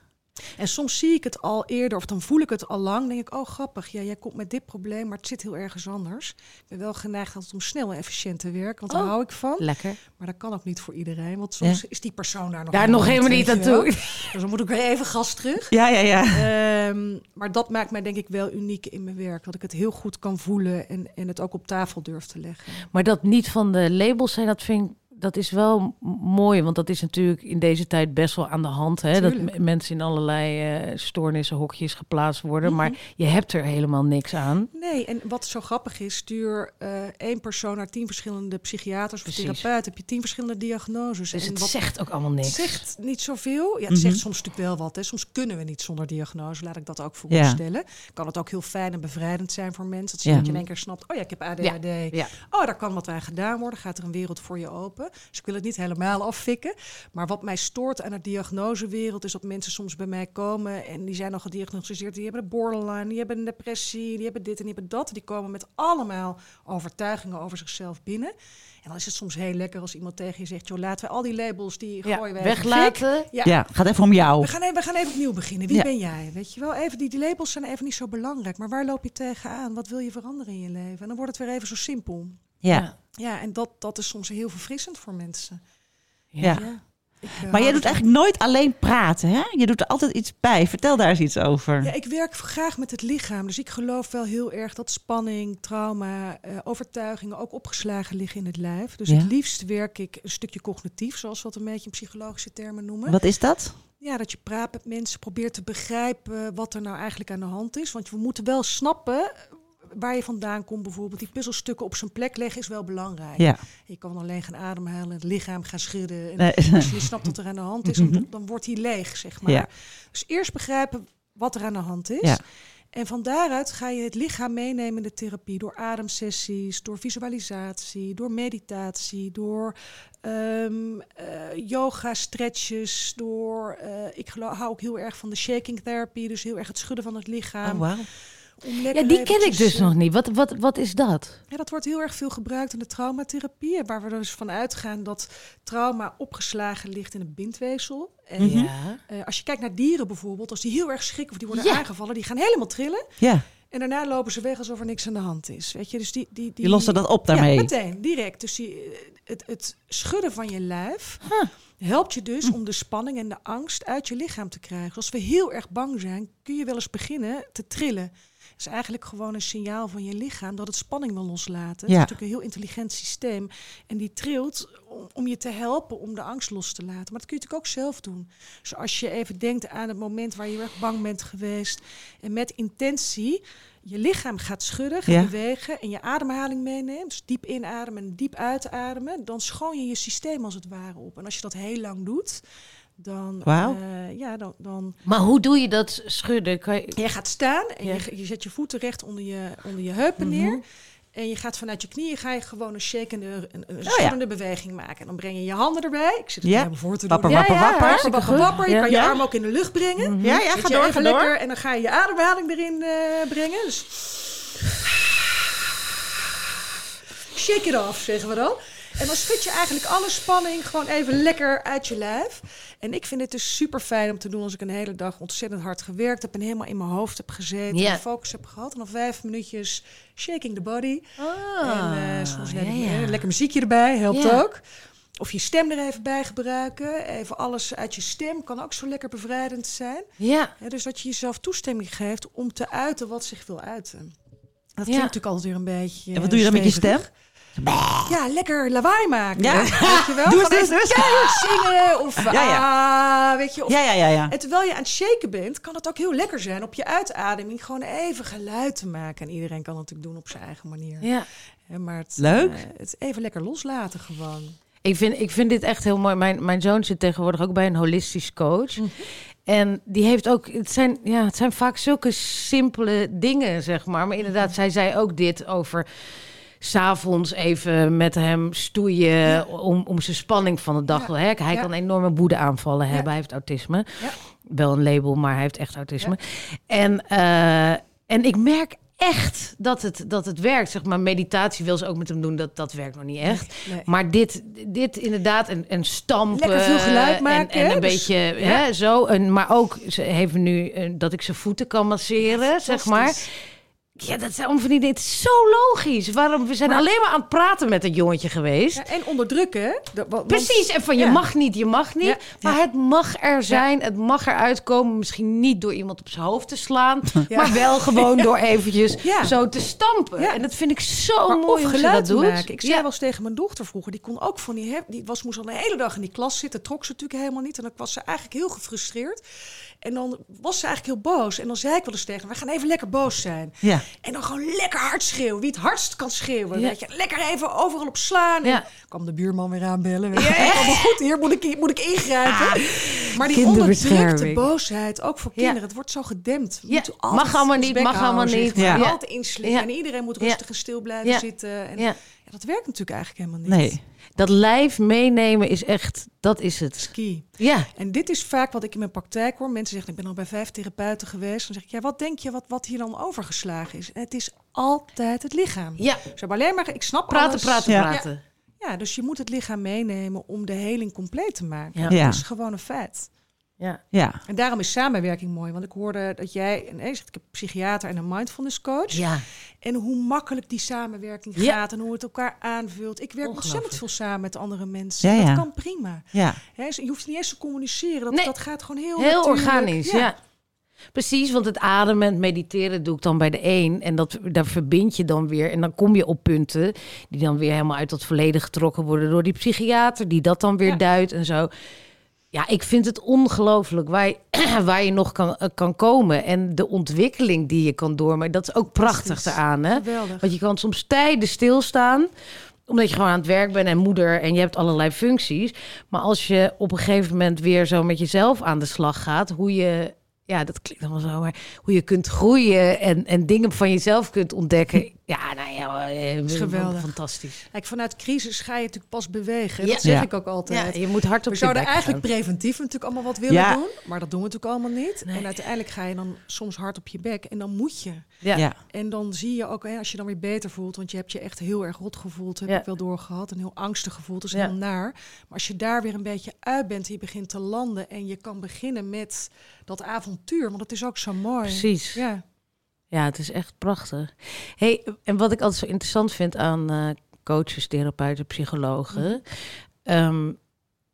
En soms zie ik het al eerder, of dan voel ik het al lang. denk ik, oh grappig, ja, jij komt met dit probleem, maar het zit heel ergens anders. Ik ben wel geneigd altijd om snel en efficiënt te werken, want daar Oh. hou ik van. Lekker. Maar dat kan ook niet voor iedereen, want soms is die persoon daar nog Daar nog helemaal niet aan toe. Dus dan moet ik weer even gas terug. Ja, ja, ja. Ehm, maar dat maakt mij denk ik wel uniek in mijn werk. Dat ik het heel goed kan voelen en, en het ook op tafel durf te leggen. Maar dat niet van de labels zijn, dat vind ik, dat is wel mooi. Want dat is natuurlijk in deze tijd best wel aan de hand. Hè? Dat Tuurlijk. mensen in allerlei eh, stoornissen, hokjes geplaatst worden. Mhm. Maar je hebt er helemaal niks aan. Nee, en wat zo grappig is, stuur eh, één persoon naar tien verschillende psychiaters of therapeuten. Heb je tien verschillende diagnoses. Dus en het wat zegt ook allemaal het niks. zegt niet zoveel. Ja, het Mhm. zegt soms natuurlijk wel wat. Hè. Soms kunnen we niet zonder diagnose. Laat ik dat ook Ja. voorstellen. Kan het ook heel fijn en bevrijdend zijn voor mensen. Dat, Ja. dat je in één keer snapt, oh ja, ik heb ADHD. Ja. Oh, daar kan wat aan gedaan worden. Gaat er een wereld voor je open. Dus ik wil het niet helemaal afvikken. Maar wat mij stoort aan de diagnosewereld is dat mensen soms bij mij komen en die zijn al gediagnosticeerd. Die hebben een borderline, die hebben een depressie, die hebben dit en die hebben dat. Die komen met allemaal overtuigingen over zichzelf binnen. En dan is het soms heel lekker als iemand tegen je zegt: joh, laten we al die labels die Ja, gooien we even in de fik. weglaten. Ja, gaat even om jou. we gaan, even, we gaan even opnieuw beginnen. Wie Ja. ben jij? Weet je wel, even die, die labels zijn even niet zo belangrijk. Maar waar loop je tegenaan? Wat wil je veranderen in je leven? En dan wordt het weer even zo simpel. Ja. Ja, en dat, dat is soms heel verfrissend voor mensen. Ja. Ja. Ik, eh, Maar jij doet eigenlijk nooit alleen praten, hè? Je doet er altijd iets bij. Vertel daar eens iets over. Ja, ik werk graag met het lichaam. Dus ik geloof wel heel erg dat spanning, trauma, eh, overtuigingen ook opgeslagen liggen in het lijf. Dus Ja. het liefst werk ik een stukje cognitief, zoals we dat een beetje in psychologische termen noemen. Wat is dat? Ja, dat je praat met mensen, probeert te begrijpen wat er nou eigenlijk aan de hand is. Want we moeten wel snappen waar je vandaan komt bijvoorbeeld. Die puzzelstukken op zijn plek leggen is wel belangrijk. Ja. Je kan alleen gaan ademhalen, het lichaam gaan schudden. En Nee. als je snapt wat er aan de hand is, dan, dan wordt hij leeg, zeg maar. Ja. Dus eerst begrijpen wat er aan de hand is. Ja. En van daaruit ga je het lichaam meenemen in de therapie. Door ademsessies, door visualisatie, door meditatie, door ehm, eh, yoga, stretches, door... eh, ik geloof, hou ook heel erg van de shaking therapy, dus heel erg het schudden van het lichaam. Oh, wauw. Ja, die ken ik dus eh, nog niet. Wat, wat, wat is dat? ja, dat wordt heel erg veel gebruikt in de traumatherapie. Waar we dus van uitgaan dat trauma opgeslagen ligt in het bindweefsel. En Mhm. Ja. eh, als je kijkt naar dieren bijvoorbeeld, als die heel erg schrikken of die worden Ja. aangevallen, die gaan helemaal trillen. Ja, En daarna lopen ze weg alsof er niks aan de hand is. Weet je, dus die, die, die die lossen dat op daarmee. Ja, meteen, direct. Dus die, eh, het, het schudden van je lijf helpt je Hm. dus om de spanning en de angst uit je lichaam te krijgen. Als we heel erg bang zijn, kun je wel eens beginnen te trillen. Is eigenlijk gewoon een signaal van je lichaam dat het spanning wil loslaten. Het is natuurlijk een heel intelligent systeem. En die trilt om, om je te helpen om de angst los te laten. Maar dat kun je natuurlijk ook zelf doen. Dus als je even denkt aan het moment waar je erg bang bent geweest. En met intentie je lichaam gaat schudden, gaat Ja. bewegen. En je ademhaling meeneemt. Dus diep inademen en diep uitademen. Dan schoon je je systeem als het ware op. En als je dat heel lang doet, dan... Wauw. eh, ja, dan, dan Maar hoe doe je dat schudden? Kan je... Gaat staan en Ja. je, je zet je voeten recht onder je, onder je heupen Mhm. neer. En je gaat vanuit je knieën ga je gewoon een shakende, een, een ja. schuddende beweging maken. En dan breng je je handen erbij. Ik zit het Ja. helemaal voor te Wapper, doen. wapper, wapper. Wapper, wapper, wapper. Je Ja. kan je Ja. arm ook in de lucht brengen. Ja, ja, Weet ga je, door, ga door. lekker. En dan ga je je ademhaling erin eh, brengen. Dus shake it off, zeggen we dan. En dan schud je eigenlijk alle spanning gewoon even lekker uit je lijf. En ik vind het dus super fijn om te doen als ik een hele dag ontzettend hard gewerkt heb en helemaal in mijn hoofd heb gezeten en focus heb gehad. En dan vijf minuutjes shaking the body. Ah, en eh, soms ja, ja. een lekker muziekje erbij, helpt ook. Of je stem er even bij gebruiken. Even alles uit je stem kan ook zo lekker bevrijdend zijn. Ja, Ja, dus dat je jezelf toestemming geeft om te uiten wat zich wil uiten. Dat Ja. klinkt natuurlijk altijd weer een beetje. En wat doe je dan met je stem? Ja, lekker lawaai maken. Ja. Weet je wel? Doe eens, doe zingen of Ja, ja. ah, weet je. Of, Ja, ja, ja, ja. En terwijl je aan het shaken bent, kan het ook heel lekker zijn op je uitademing gewoon even geluid te maken. En iedereen kan het natuurlijk doen op zijn eigen manier. Ja. Maar het, Leuk. eh, het even lekker loslaten gewoon. Ik vind, ik vind dit echt heel mooi. Mijn, mijn zoon zit tegenwoordig ook bij een holistisch coach. En die heeft ook, het zijn, ja, het zijn vaak zulke simpele dingen, zeg maar. Maar inderdaad, zij zei ook dit over s'avonds even met hem stoeien om, om zijn spanning van de dag. Ja. Hè? Hij Ja. kan enorme woedeaanvallen hebben. Hij heeft autisme. Wel een label, maar hij heeft echt autisme. En, eh, en ik merk echt dat het, dat het werkt. Zeg maar, meditatie wil ze ook met hem doen. Dat, dat werkt nog niet echt. Nee. Maar dit, dit inderdaad, en, en stampen. Lekker veel geluid en- maken, En, hè? een Dus- beetje, ja. hè, zo. En, maar ook, ze heeft nu eh, dat ik zijn voeten kan masseren, zeg maar. Ja, dat zijn van die dingen. Het is zo logisch. Waarom, we zijn Maar- alleen maar aan het praten met dat jongetje geweest. Ja, en onderdrukken. hè? Want- Precies, en van je mag niet, je mag niet. Ja, Maar het mag er zijn, het mag eruit komen. Misschien niet door iemand op zijn hoofd te slaan, maar wel gewoon door eventjes zo te stampen. Ja. En dat vind ik zo Maar mooi of geluid dat doet. maken. Ik zei wel eens tegen mijn dochter vroeger, die kon ook van die, die was moest al de hele dag in die klas zitten, trok ze natuurlijk helemaal niet en dan was ze eigenlijk heel gefrustreerd. En dan was ze eigenlijk heel boos en dan zei ik wel eens tegen we gaan even lekker boos zijn. Ja. En dan gewoon lekker hard schreeuwen. Wie het hardst kan schreeuwen. Ja. Weet je. Lekker even overal op slaan. En Ja. kwam de buurman weer aanbellen. Je. Allemaal goed, hier moet ik, moet ik ingrijpen. maar die onderdrukte boosheid, ook voor Ja. kinderen. Het wordt zo gedempt. We Ja, mag allemaal niet, mag allemaal niet. Ja. En Altijd inslikken. Ja. En iedereen moet Ja. rustig en stil blijven Ja. zitten. En Ja. dat werkt natuurlijk eigenlijk helemaal niet. Nee. Dat lijf meenemen is echt, dat is het. Ski. Ja, En dit is vaak wat ik in mijn praktijk hoor. Mensen zeggen, ik ben al bij vijf therapeuten geweest. Dan zeg ik, ja, wat denk je wat, wat hier dan overgeslagen is? Het is altijd het lichaam. ja. Ze hebben alleen maar, ik snap praten, alles. praten, Ja. praten. Ja, dus je moet het lichaam meenemen om de heling compleet te maken. Ja. Dat is gewoon een feit. Ja. Ja. En daarom is samenwerking mooi. Want ik hoorde dat jij, en, ik heb een psychiater en een mindfulness coach. ja. En hoe makkelijk die samenwerking Ja. gaat en hoe het elkaar aanvult. Ik werk ontzettend veel samen met andere mensen. Ja, ja. Dat kan prima. Ja. Hè, je hoeft niet eens te communiceren. Dat, Nee. dat gaat gewoon heel Heel natuurlijk. organisch, ja. Precies, want het ademen en het mediteren doe ik dan bij de een. En dat, daar verbind je dan weer. En dan kom je op punten die dan weer helemaal uit dat verleden getrokken worden door die psychiater, die dat dan weer Ja. duidt en zo. Ja, ik vind het ongelooflijk waar, je- waar je nog kan, eh, kan komen. En de ontwikkeling die je kan doormaken, dat is ook prachtig eraan. Hè? Geweldig. Want je kan soms tijden stilstaan omdat je gewoon aan het werk bent en moeder en je hebt allerlei functies. Maar als je op een gegeven moment weer zo met jezelf aan de slag gaat, hoe je, ja, dat klinkt allemaal zo, maar hoe je kunt groeien en, en dingen van jezelf kunt ontdekken. Ja, nou ja, eh, is geweldig. fantastisch. Kijk, vanuit crisis ga je natuurlijk pas bewegen. Ja. Dat zeg Ja. ik ook altijd. Ja, je moet hard op We je zouden eigenlijk gaan. preventief natuurlijk allemaal wat willen Ja. doen. Maar dat doen we natuurlijk allemaal niet. Nee. En uiteindelijk ga je dan soms hard op je bek. En dan moet je. Ja. Ja. En dan zie je ook, hè, als je dan weer beter voelt, want je hebt je echt heel erg rot gevoeld, heb Ja. ik wel doorgehad, en heel angstig gevoeld, dat is Ja. heel naar. Maar als je daar weer een beetje uit bent, en je begint te landen en je kan beginnen met dat avontuur, want het is ook zo mooi. Precies. Ja. Ja, het is echt prachtig. Hey, en wat ik altijd zo interessant vind aan eh, coaches, therapeuten, psychologen. ehm,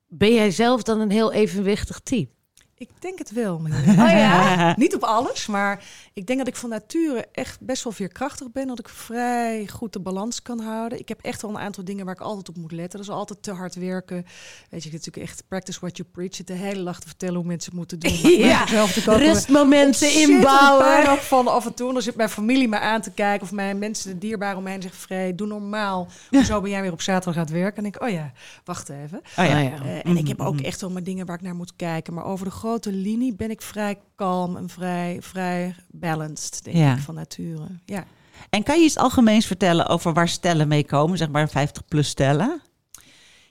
ben jij zelf dan een heel evenwichtig type? Ik denk het wel. Oh ja? Niet op alles, maar ik denk dat ik van nature echt best wel veerkrachtig ben. Dat ik vrij goed de balans kan houden. Ik heb echt wel een aantal dingen waar ik altijd op moet letten. Dat is altijd te hard werken. Weet je, natuurlijk echt practice what you preach. Het de hele dag te vertellen hoe mensen het moeten doen. Maar ik Ja, Rustmomenten inbouwen. ook van af en toe. En dan zit mijn familie me aan te kijken. Of mijn mensen, de dierbaar om me heen zeggen... Vrij, doe normaal. Zo ben jij weer op zaterdag aan het werken. En ik, oh ja, wacht even. Oh ja. Eh, en ik heb ook echt wel mijn dingen waar ik naar moet kijken. Maar over de grote linie ben ik vrij kalm en vrij, vrij balanced, denk Ja. ik, van nature. Ja. En kan je iets algemeens vertellen over waar stellen mee komen? Zeg maar 50 plus stellen.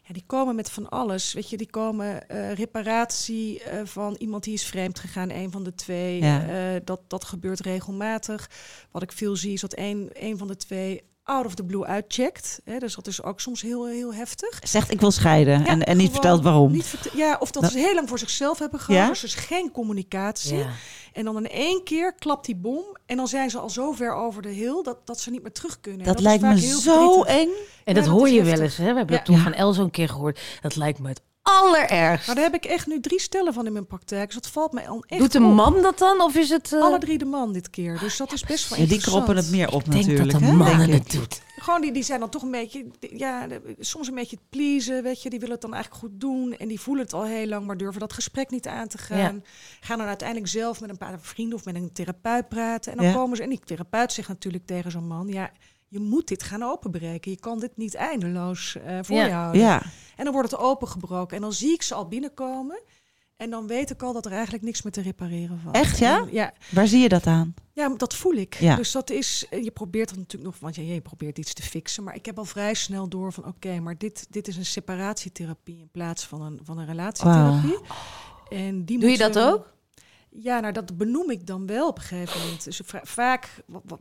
ja, die komen met van alles. Weet je, die komen eh, reparatie eh, van iemand die is vreemd gegaan, een van de twee. Ja. Eh, dat, dat gebeurt regelmatig. Wat ik veel zie is dat een, een van de twee out of the blue uitcheckt. Hè, dus dat is ook soms heel, heel heftig. Zegt ik wil scheiden Ja, en, en niet vertelt waarom. Niet ja, of dat Dat- ze heel lang voor zichzelf hebben gehad. Ja? Dus er is geen communicatie. Ja. En dan in één keer klapt die bom. En dan zijn ze al zo ver over de hill dat, dat ze niet meer terug kunnen. En dat, lijkt me heel zo verdrietig. eng. En Ja, dat dat hoor je heftig. wel eens. Hè? We hebben Ja. dat toen Ja. van El zo'n keer gehoord. Dat lijkt me het allerergst. Maar daar heb ik echt nu drie stellen van in mijn praktijk. Dus dat valt mij al echt Doet de op. man dat dan? Of is het... eh, Alle drie de man dit keer. Dus dat is best wel Ja, die kroppen het meer op Ik denk natuurlijk. dat de denk het doet. Gewoon die, die zijn dan toch een beetje, ja, de- soms een beetje het pleasen, weet je. Die willen het dan eigenlijk goed doen en die voelen het al heel lang, maar durven dat gesprek niet aan te gaan. Gaan dan uiteindelijk zelf met een paar vrienden of met een therapeut praten. En dan Ja. komen ze, en die therapeut zegt natuurlijk tegen zo'n man, ja, je moet dit gaan openbreken. Je kan dit niet eindeloos eh, voor Ja. je houden. Ja, En dan wordt het opengebroken. En dan zie ik ze al binnenkomen. En dan weet ik al dat er eigenlijk niks meer te repareren valt. Echt, ja? En ja, waar zie je dat aan? ja, dat voel ik. Ja. Dus dat is, eh, je probeert het natuurlijk nog, want je probeert iets te fixen. Maar ik heb al vrij snel door van, oké, maar dit, dit is een separatietherapie in plaats van een, van een relatietherapie. En die Doe je moet, dat eh, ook? Ja, nou dat benoem ik dan wel op een gegeven moment. Dus va- vaak,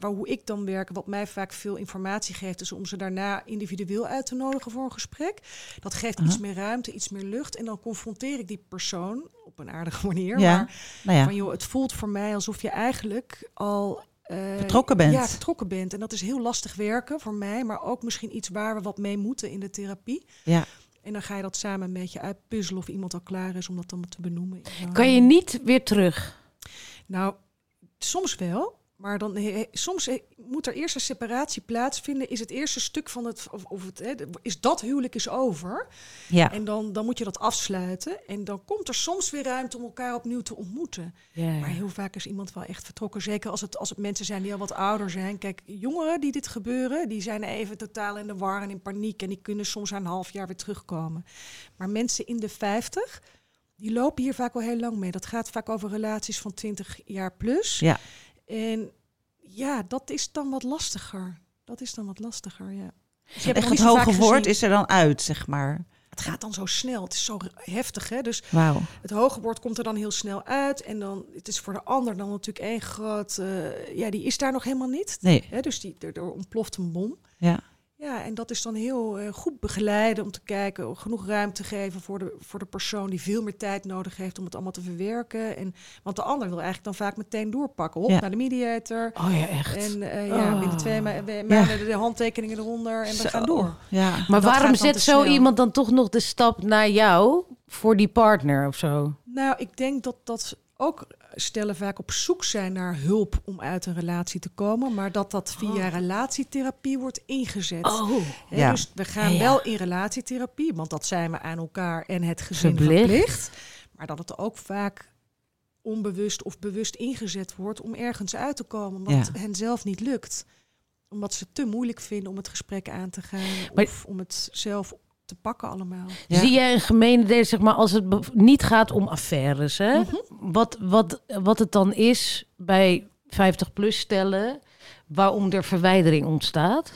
hoe ik dan werk, wat mij vaak veel informatie geeft, is om ze daarna individueel uit te nodigen voor een gesprek. Dat geeft iets meer ruimte, iets meer lucht. En dan confronteer ik die persoon op een aardige manier. Ja, Maar Nou ja, van joh, het voelt voor mij alsof je eigenlijk al eh, Vertrokken bent. Ja, vertrokken bent. En dat is heel lastig werken voor mij, maar ook misschien iets waar we wat mee moeten in de therapie. ja. En dan ga je dat samen een beetje uitpuzzelen of iemand al klaar is om dat dan te benoemen. Kan je niet weer terug? Nou, soms wel. Maar dan, he- soms he- moet er eerst een separatie plaatsvinden. Is het eerste stuk van het, of, of het, is dat huwelijk is over. ja. En dan, dan moet je dat afsluiten. En dan komt er soms weer ruimte om elkaar opnieuw te ontmoeten. Maar heel vaak is iemand wel echt vertrokken. Zeker als het, als het mensen zijn die al wat ouder zijn. Kijk, jongeren die dit gebeuren, die zijn even totaal in de war en in paniek. En die kunnen soms na een half jaar weer terugkomen. Maar mensen in de 50, die lopen hier vaak al heel lang mee. Dat gaat vaak over relaties van 20 jaar plus. Ja. En ja, dat is dan wat lastiger. Dat is dan wat lastiger, ja. Dus je hebt het hoge woord is er dan uit, zeg maar. Het gaat dan zo snel. Het is zo heftig, hè? Dus het hoge woord komt er dan heel snel uit. En dan, het is voor de ander dan natuurlijk één groot... eh, ja, die is daar nog helemaal niet. Nee, Hè? Dus die, er, er ontploft een bom. ja. Ja, en dat is dan heel eh, goed begeleiden om te kijken, genoeg ruimte geven voor de, voor de persoon die veel meer tijd nodig heeft om het allemaal te verwerken. En, want de ander wil eigenlijk dan vaak meteen doorpakken. Hop, Ja. naar de mediator. Oh ja, echt. En eh, ja, Oh. binnen twee ma- ma- maanden de handtekeningen eronder en we Zo. gaan door. Ja. maar dat waarom zet zo snel. iemand dan toch nog de stap naar jou voor die partner of zo? Nou, ik denk dat dat ook stellen vaak op zoek zijn naar hulp om uit een relatie te komen, maar dat dat via relatietherapie wordt ingezet. Hè, Ja. Dus we gaan Ja, wel in relatietherapie, want dat zijn we aan elkaar en het gezin Verplicht. verplicht. Maar dat het ook vaak onbewust of bewust ingezet wordt om ergens uit te komen, omdat Ja. het hen zelf niet lukt. Omdat ze het te moeilijk vinden om het gesprek aan te gaan Maar- of om het zelf te pakken allemaal. Ja. Zie jij een gemene deel, zeg maar, als het be- niet gaat om affaires, hè? Mhm. wat, wat, wat het dan is bij 50-plus stellen, waarom er verwijdering ontstaat?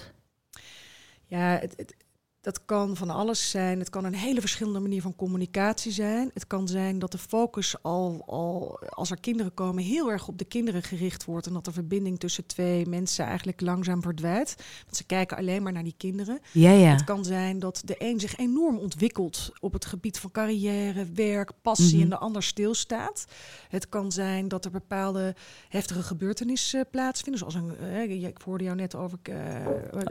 Ja, het, het- dat kan van alles zijn. Het kan een hele verschillende manier van communicatie zijn. Het kan zijn dat de focus al, al als er kinderen komen, heel erg op de kinderen gericht wordt. En dat de verbinding tussen twee mensen eigenlijk langzaam verdwijnt. Want ze kijken alleen maar naar die kinderen. Ja, ja. Het kan zijn dat de een zich enorm ontwikkelt op het gebied van carrière, werk, passie Mhm. en de ander stilstaat. Het kan zijn dat er bepaalde heftige gebeurtenissen plaatsvinden. Zoals een, eh, ik hoorde jou net over eh,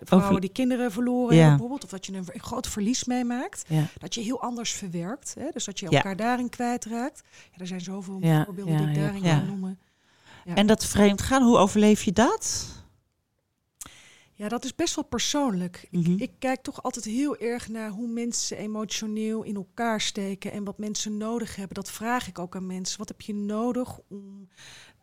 vrouwen die kinderen verloren Ja. bijvoorbeeld. Of dat je een, een groot verlies meemaakt. Ja. Dat je heel anders verwerkt. Hè? Dus dat je elkaar daarin kwijtraakt. Ja, er zijn zoveel voorbeelden die ik daarin kan noemen. Ja. En dat vreemd gaan, hoe overleef je dat? Ja, dat is best wel persoonlijk. Mhm. Ik, ik kijk toch altijd heel erg naar hoe mensen emotioneel in elkaar steken en wat mensen nodig hebben. Dat vraag ik ook aan mensen. Wat heb je nodig om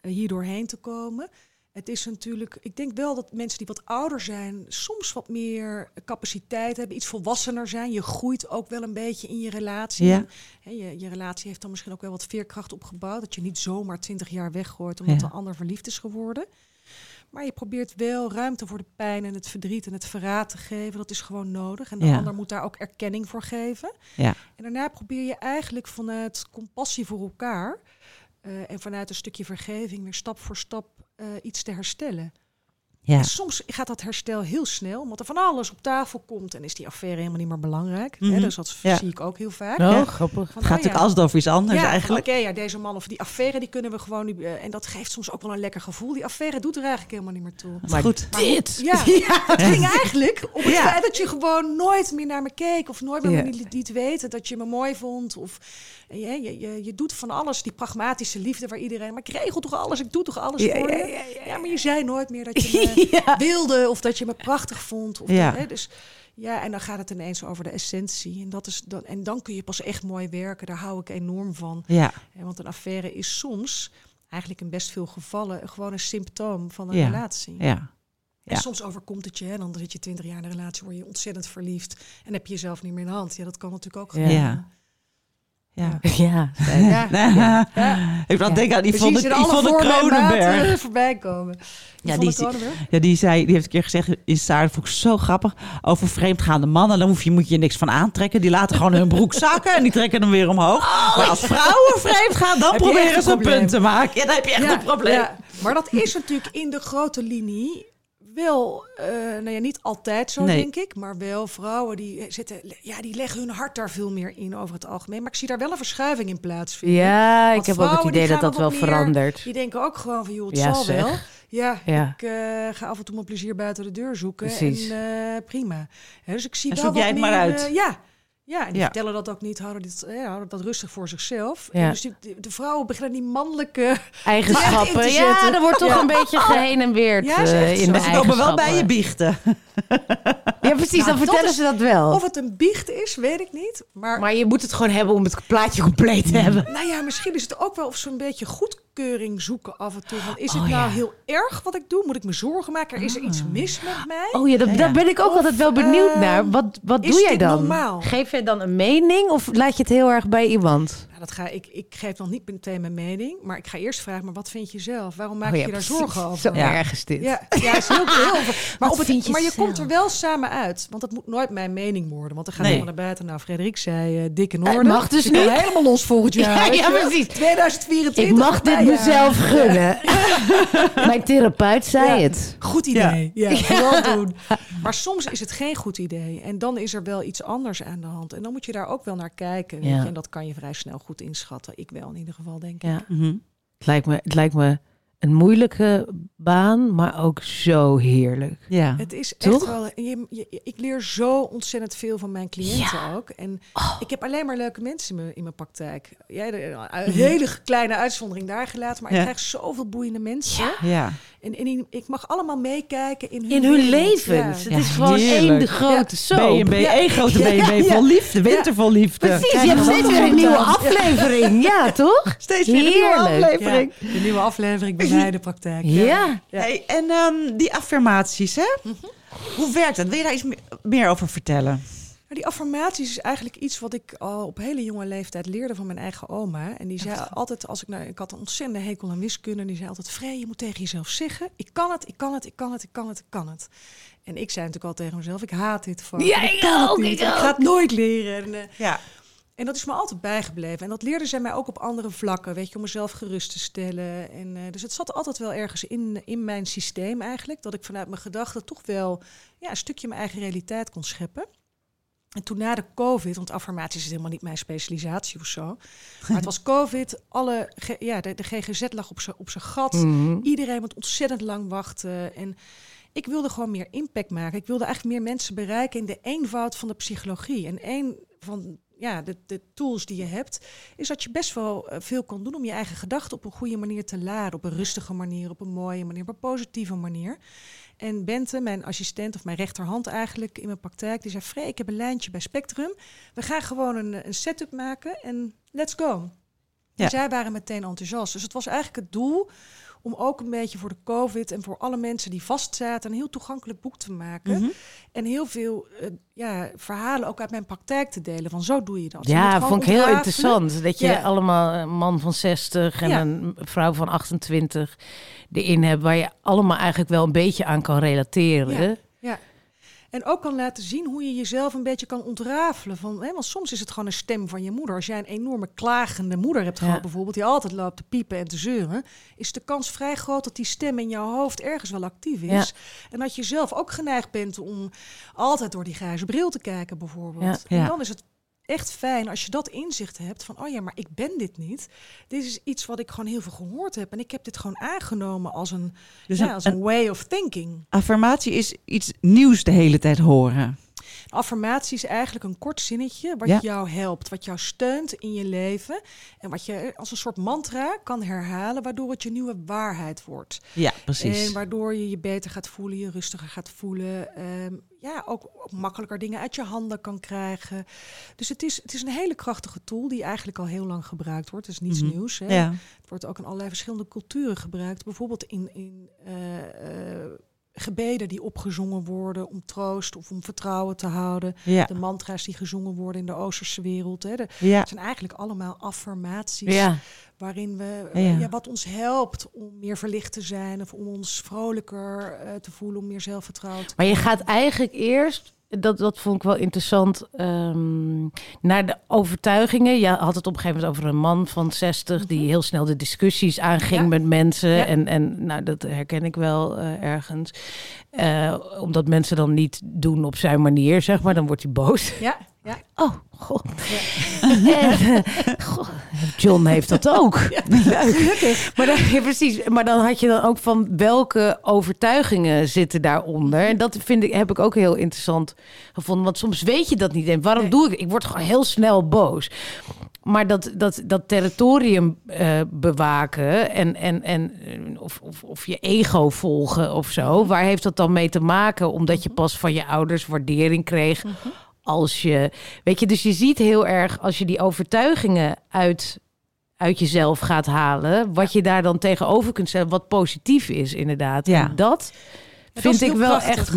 eh, hier doorheen te komen? Het is natuurlijk, ik denk wel dat mensen die wat ouder zijn, soms wat meer capaciteit hebben, iets volwassener zijn. Je groeit ook wel een beetje in je relatie. Ja. Hè, je, je relatie heeft dan misschien ook wel wat veerkracht opgebouwd. Dat je niet zomaar twintig jaar weggooit omdat Ja. de ander verliefd is geworden. Maar je probeert wel ruimte voor de pijn en het verdriet en het verraad te geven. Dat is gewoon nodig. En de Ja. ander moet daar ook erkenning voor geven. Ja. En daarna probeer je eigenlijk vanuit compassie voor elkaar eh, en vanuit een stukje vergeving weer stap voor stap eh, iets te herstellen. Ja. En soms gaat dat herstel heel snel, omdat er van alles op tafel komt en is die affaire helemaal niet meer belangrijk. Mhm. Hè, dus dat Ja. zie ik ook heel vaak. Oh, Ja. grappig. Van, Het gaat oh natuurlijk altijd over iets anders eigenlijk. Oké, ja, deze man of die affaire, die kunnen we gewoon nu. eh, en dat geeft soms ook wel een lekker gevoel. Die affaire doet er eigenlijk helemaal niet meer toe. Maar goed. dit! Ja, het ging eigenlijk om het feit dat je gewoon nooit meer naar me keek. Of nooit meer me liet, weten dat je me mooi vond. Of je, je, je, je doet van alles, die pragmatische liefde waar iedereen... Maar ik regel toch alles, ik doe toch alles Ja, voor je? ja, maar je zei nooit meer dat je me Ja. wilde of dat je me prachtig vond. Of Ja. dat, dus ja, en dan gaat het ineens over de essentie. En, dat is dan, en dan kun je pas echt mooi werken. Daar hou ik enorm van. Ja, Want een affaire is soms, eigenlijk in best veel gevallen, gewoon een symptoom van een Ja. relatie. ja. En Ja. soms overkomt het je, hè, dan zit je twintig jaar in een relatie, word je ontzettend verliefd en heb je jezelf niet meer in de hand. Ja, dat kan natuurlijk ook. Gebeuren. Ja. Ja. Ja. Ja. Ja. Ja. Ik wil denken aan Yvonne, Yvonne vormen en maten Kronenberg. voorbij komen. Ja, die, ja, die, zei, die heeft een keer gezegd in Saar, dat vond ik zo grappig, over vreemdgaande mannen. Dan hoef je, moet je niks van aantrekken. Die laten gewoon hun broek zakken en die trekken hem weer omhoog. maar als vrouwen vreemd gaan, dan proberen ze een punt te maken. Ja, dan heb je echt Ja, een probleem. ja. Maar dat is natuurlijk in de grote linie wel, eh, nou ja, niet altijd zo Nee. denk ik, maar wel vrouwen die zitten, ja, die leggen hun hart daar veel meer in over het algemeen. Maar ik zie daar wel een verschuiving in plaatsvinden. Ja, ik heb ook het idee dat dat wel meer- verandert. Die denken ook gewoon van, joh, het Ja, zal zeg. wel. Ja, Ja. ik eh, ga af en toe mijn plezier buiten de deur zoeken. Precies. En eh, prima. Dus ik zie En wel zoek jij het meer, maar uit. eh, ja. Ja, en die Ja. vertellen dat ook niet, houden, dit, eh, houden dat rustig voor zichzelf. Ja. En dus die, de vrouwen beginnen die mannelijke... in Eigenschappen. te Ja, er wordt toch Ja. een beetje geheen en weer Ja, echt in de Ze Ze komen wel bij je biechten. Ja, precies. Nou, dan dat vertellen is- ze dat wel. Of het een biecht is, weet ik niet. Maar, Maar je moet het gewoon hebben om het plaatje compleet te hebben. nou ja, misschien is het ook wel of ze een beetje goedkeuring zoeken af en toe. Van, is het Oh, nou ja. heel erg wat ik doe? Moet ik me zorgen maken? Is er iets mis met mij? Oh ja, dat, Ja. daar ben ik ook altijd wel benieuwd ehm, naar. Wat, wat doe jij dan? normaal? Geef jij dan een mening of laat je het heel erg bij iemand? Nou, dat ga ik, ik geef nog niet meteen mijn mening. Maar ik ga eerst vragen, maar wat vind je zelf? Waarom maak Oh je ja, je daar zorgen over? Zo Ja. erg is dit. Ja, ja is heel, heel veel. Maar, op het, je maar je zelf? komt er wel samen uit. Want dat moet nooit mijn mening worden. Want dan gaan Nee. we naar buiten. Nou, Frederik zei uh, dik in Eh, orde. mag dus niet. helemaal los volgend jaar. Ja, precies. 2024. Ik mag dit jaar. mezelf gunnen. Mijn therapeut zei Ja. het. Goed idee. Ja, vooral doen. Maar soms is het geen goed idee. En dan is er wel iets anders aan de hand. En dan moet je daar ook wel naar kijken. Weet Ja. je? En dat kan je vrij snel goed inschatten. Ik wel in ieder geval, denk ik. Ja. Mhm. Het, lijkt me, het lijkt me een moeilijke baan, maar ook zo heerlijk. Ja. Het is Toch? echt wel. Je, je- ik leer zo ontzettend veel van mijn cliënten ook. En ik heb alleen maar leuke mensen in mijn, in mijn praktijk. Jij, de- een hele kleine uitzondering daar gelaten. Maar Ja. ik krijg zoveel boeiende mensen. ja. En, en ik mag allemaal meekijken in hun, In hun levens. Ja. Het is gewoon één de grote soap. B&B, één grote ja. vol liefde, winter vol liefde. Precies, je hebt steeds weer een nieuwe aflevering. Ja, toch? Steeds weer een nieuwe aflevering. Ja, de nieuwe aflevering bij mij, de praktijk. Ja. Ja. Hey, en ehm, die affirmaties, hè? Mhm. Hoe werkt dat? Wil je daar iets me- meer over vertellen? Die affirmaties is eigenlijk iets wat ik al op hele jonge leeftijd leerde van mijn eigen oma. En die zei altijd, als ik nou, ik had een ontzettende hekel aan wiskunde. Die zei altijd, Vrij, je moet tegen jezelf zeggen, ik kan het, ik kan het, ik kan het, ik kan het, ik kan het. En ik zei natuurlijk al tegen mezelf, ik haat dit vak. Ja, ik kan ook, het niet. ik Ik ga het nooit leren. En, eh, Ja. en dat is me altijd bijgebleven. En dat leerde zij mij ook op andere vlakken, weet je, om mezelf gerust te stellen. En, eh, dus het zat altijd wel ergens in, in mijn systeem eigenlijk, dat ik vanuit mijn gedachten toch wel ja, een stukje mijn eigen realiteit kon scheppen. En toen na de COVID, want affirmaties is helemaal niet mijn specialisatie of zo. Maar het was COVID, alle, ja, de, de GGZ lag op zijn op zijn gat. Mhm. Iedereen moet ontzettend lang wachten. En ik wilde gewoon meer impact maken. Ik wilde eigenlijk meer mensen bereiken in de eenvoud van de psychologie. En een van ja, de, de tools die je hebt, is dat je best wel eh, veel kan doen om je eigen gedachten op een goede manier te laden. Op een rustige manier, op een mooie manier, op een positieve manier. En Bente, mijn assistent of mijn rechterhand eigenlijk in mijn praktijk, die zei: Free, ik heb een lijntje bij Spectrum. We gaan gewoon een, een setup maken en let's go. Ja. En zij waren meteen enthousiast. Dus het was eigenlijk het doel om ook een beetje voor de COVID en voor alle mensen die vastzaten een heel toegankelijk boek te maken. Mhm. En heel veel eh, ja, verhalen ook uit mijn praktijk te delen. Van zo doe je dat. Ja, vond ik heel interessant. Dat je Ja. allemaal een man van 60 en Ja. een vrouw van 28 erin hebt... waar je allemaal eigenlijk wel een beetje aan kan relateren. Ja. En ook kan laten zien hoe je jezelf een beetje kan ontrafelen. Van, hè, want soms is het gewoon een stem van je moeder. Als jij een enorme klagende moeder hebt gehad, Ja. bijvoorbeeld, die altijd loopt te piepen en te zeuren, is de kans vrij groot dat die stem in jouw hoofd ergens wel actief is. Ja. En dat je zelf ook geneigd bent om altijd door die grijze bril te kijken, bijvoorbeeld. Ja. En dan is het echt fijn als je dat inzicht hebt van, oh ja, maar ik ben dit niet. Dit is iets wat ik gewoon heel veel gehoord heb. En ik heb dit gewoon aangenomen als een, Dus ja, als een way of thinking. Affirmatie is iets nieuws de hele tijd horen. Affirmatie is eigenlijk een kort zinnetje wat Ja. jou helpt, wat jou steunt in je leven. En wat je als een soort mantra kan herhalen, waardoor het je nieuwe waarheid wordt. Ja, precies. En waardoor je je beter gaat voelen, je rustiger gaat voelen. ehm, ja, ook, makkelijker dingen uit je handen kan krijgen. Dus het is, het is een hele krachtige tool die eigenlijk al heel lang gebruikt wordt. Het is niets Mhm. nieuws. Hè? Ja. Het wordt ook in allerlei verschillende culturen gebruikt. Bijvoorbeeld in, in eh, eh, gebeden die opgezongen worden om troost of om vertrouwen te houden. Ja. De mantra's die gezongen worden in de Oosterse wereld. Hè. De, Ja. zijn eigenlijk allemaal affirmaties Ja. Waarin we Ja. ja, wat ons helpt om meer verlicht te zijn of om ons vrolijker eh, te voelen, om meer zelfvertrouwen te Maar je gaat eigenlijk eerst, dat, dat vond ik wel interessant, ehm, naar de overtuigingen. Je had het op een gegeven moment over een man van 60 die heel snel de discussies aanging Mhm. Ja. met mensen. Ja. En, en nou, dat herken ik wel eh, ergens. Eh, omdat mensen dan niet doen op zijn manier, zeg maar. Dan wordt hij boos. Ja, ja. Oh, god. En, John heeft dat ook. Leuk. Maar dan, precies. Maar dan had je dan ook van welke overtuigingen zitten daaronder. En dat vind ik, heb ik ook heel interessant gevonden. Want soms weet je dat niet. En waarom Nee. doe ik? Ik word gewoon heel snel boos. Maar dat, dat, dat territorium eh, bewaken en, en, en eh, of, of, of je ego volgen of zo. Waar heeft dat dan mee te maken? Omdat je pas van je ouders waardering kreeg als je. Weet je, dus je ziet heel erg als je die overtuigingen uit, uit jezelf gaat halen, wat je daar dan tegenover kunt stellen, wat positief is, inderdaad. Ja. En dat. dat Vind ik wel echt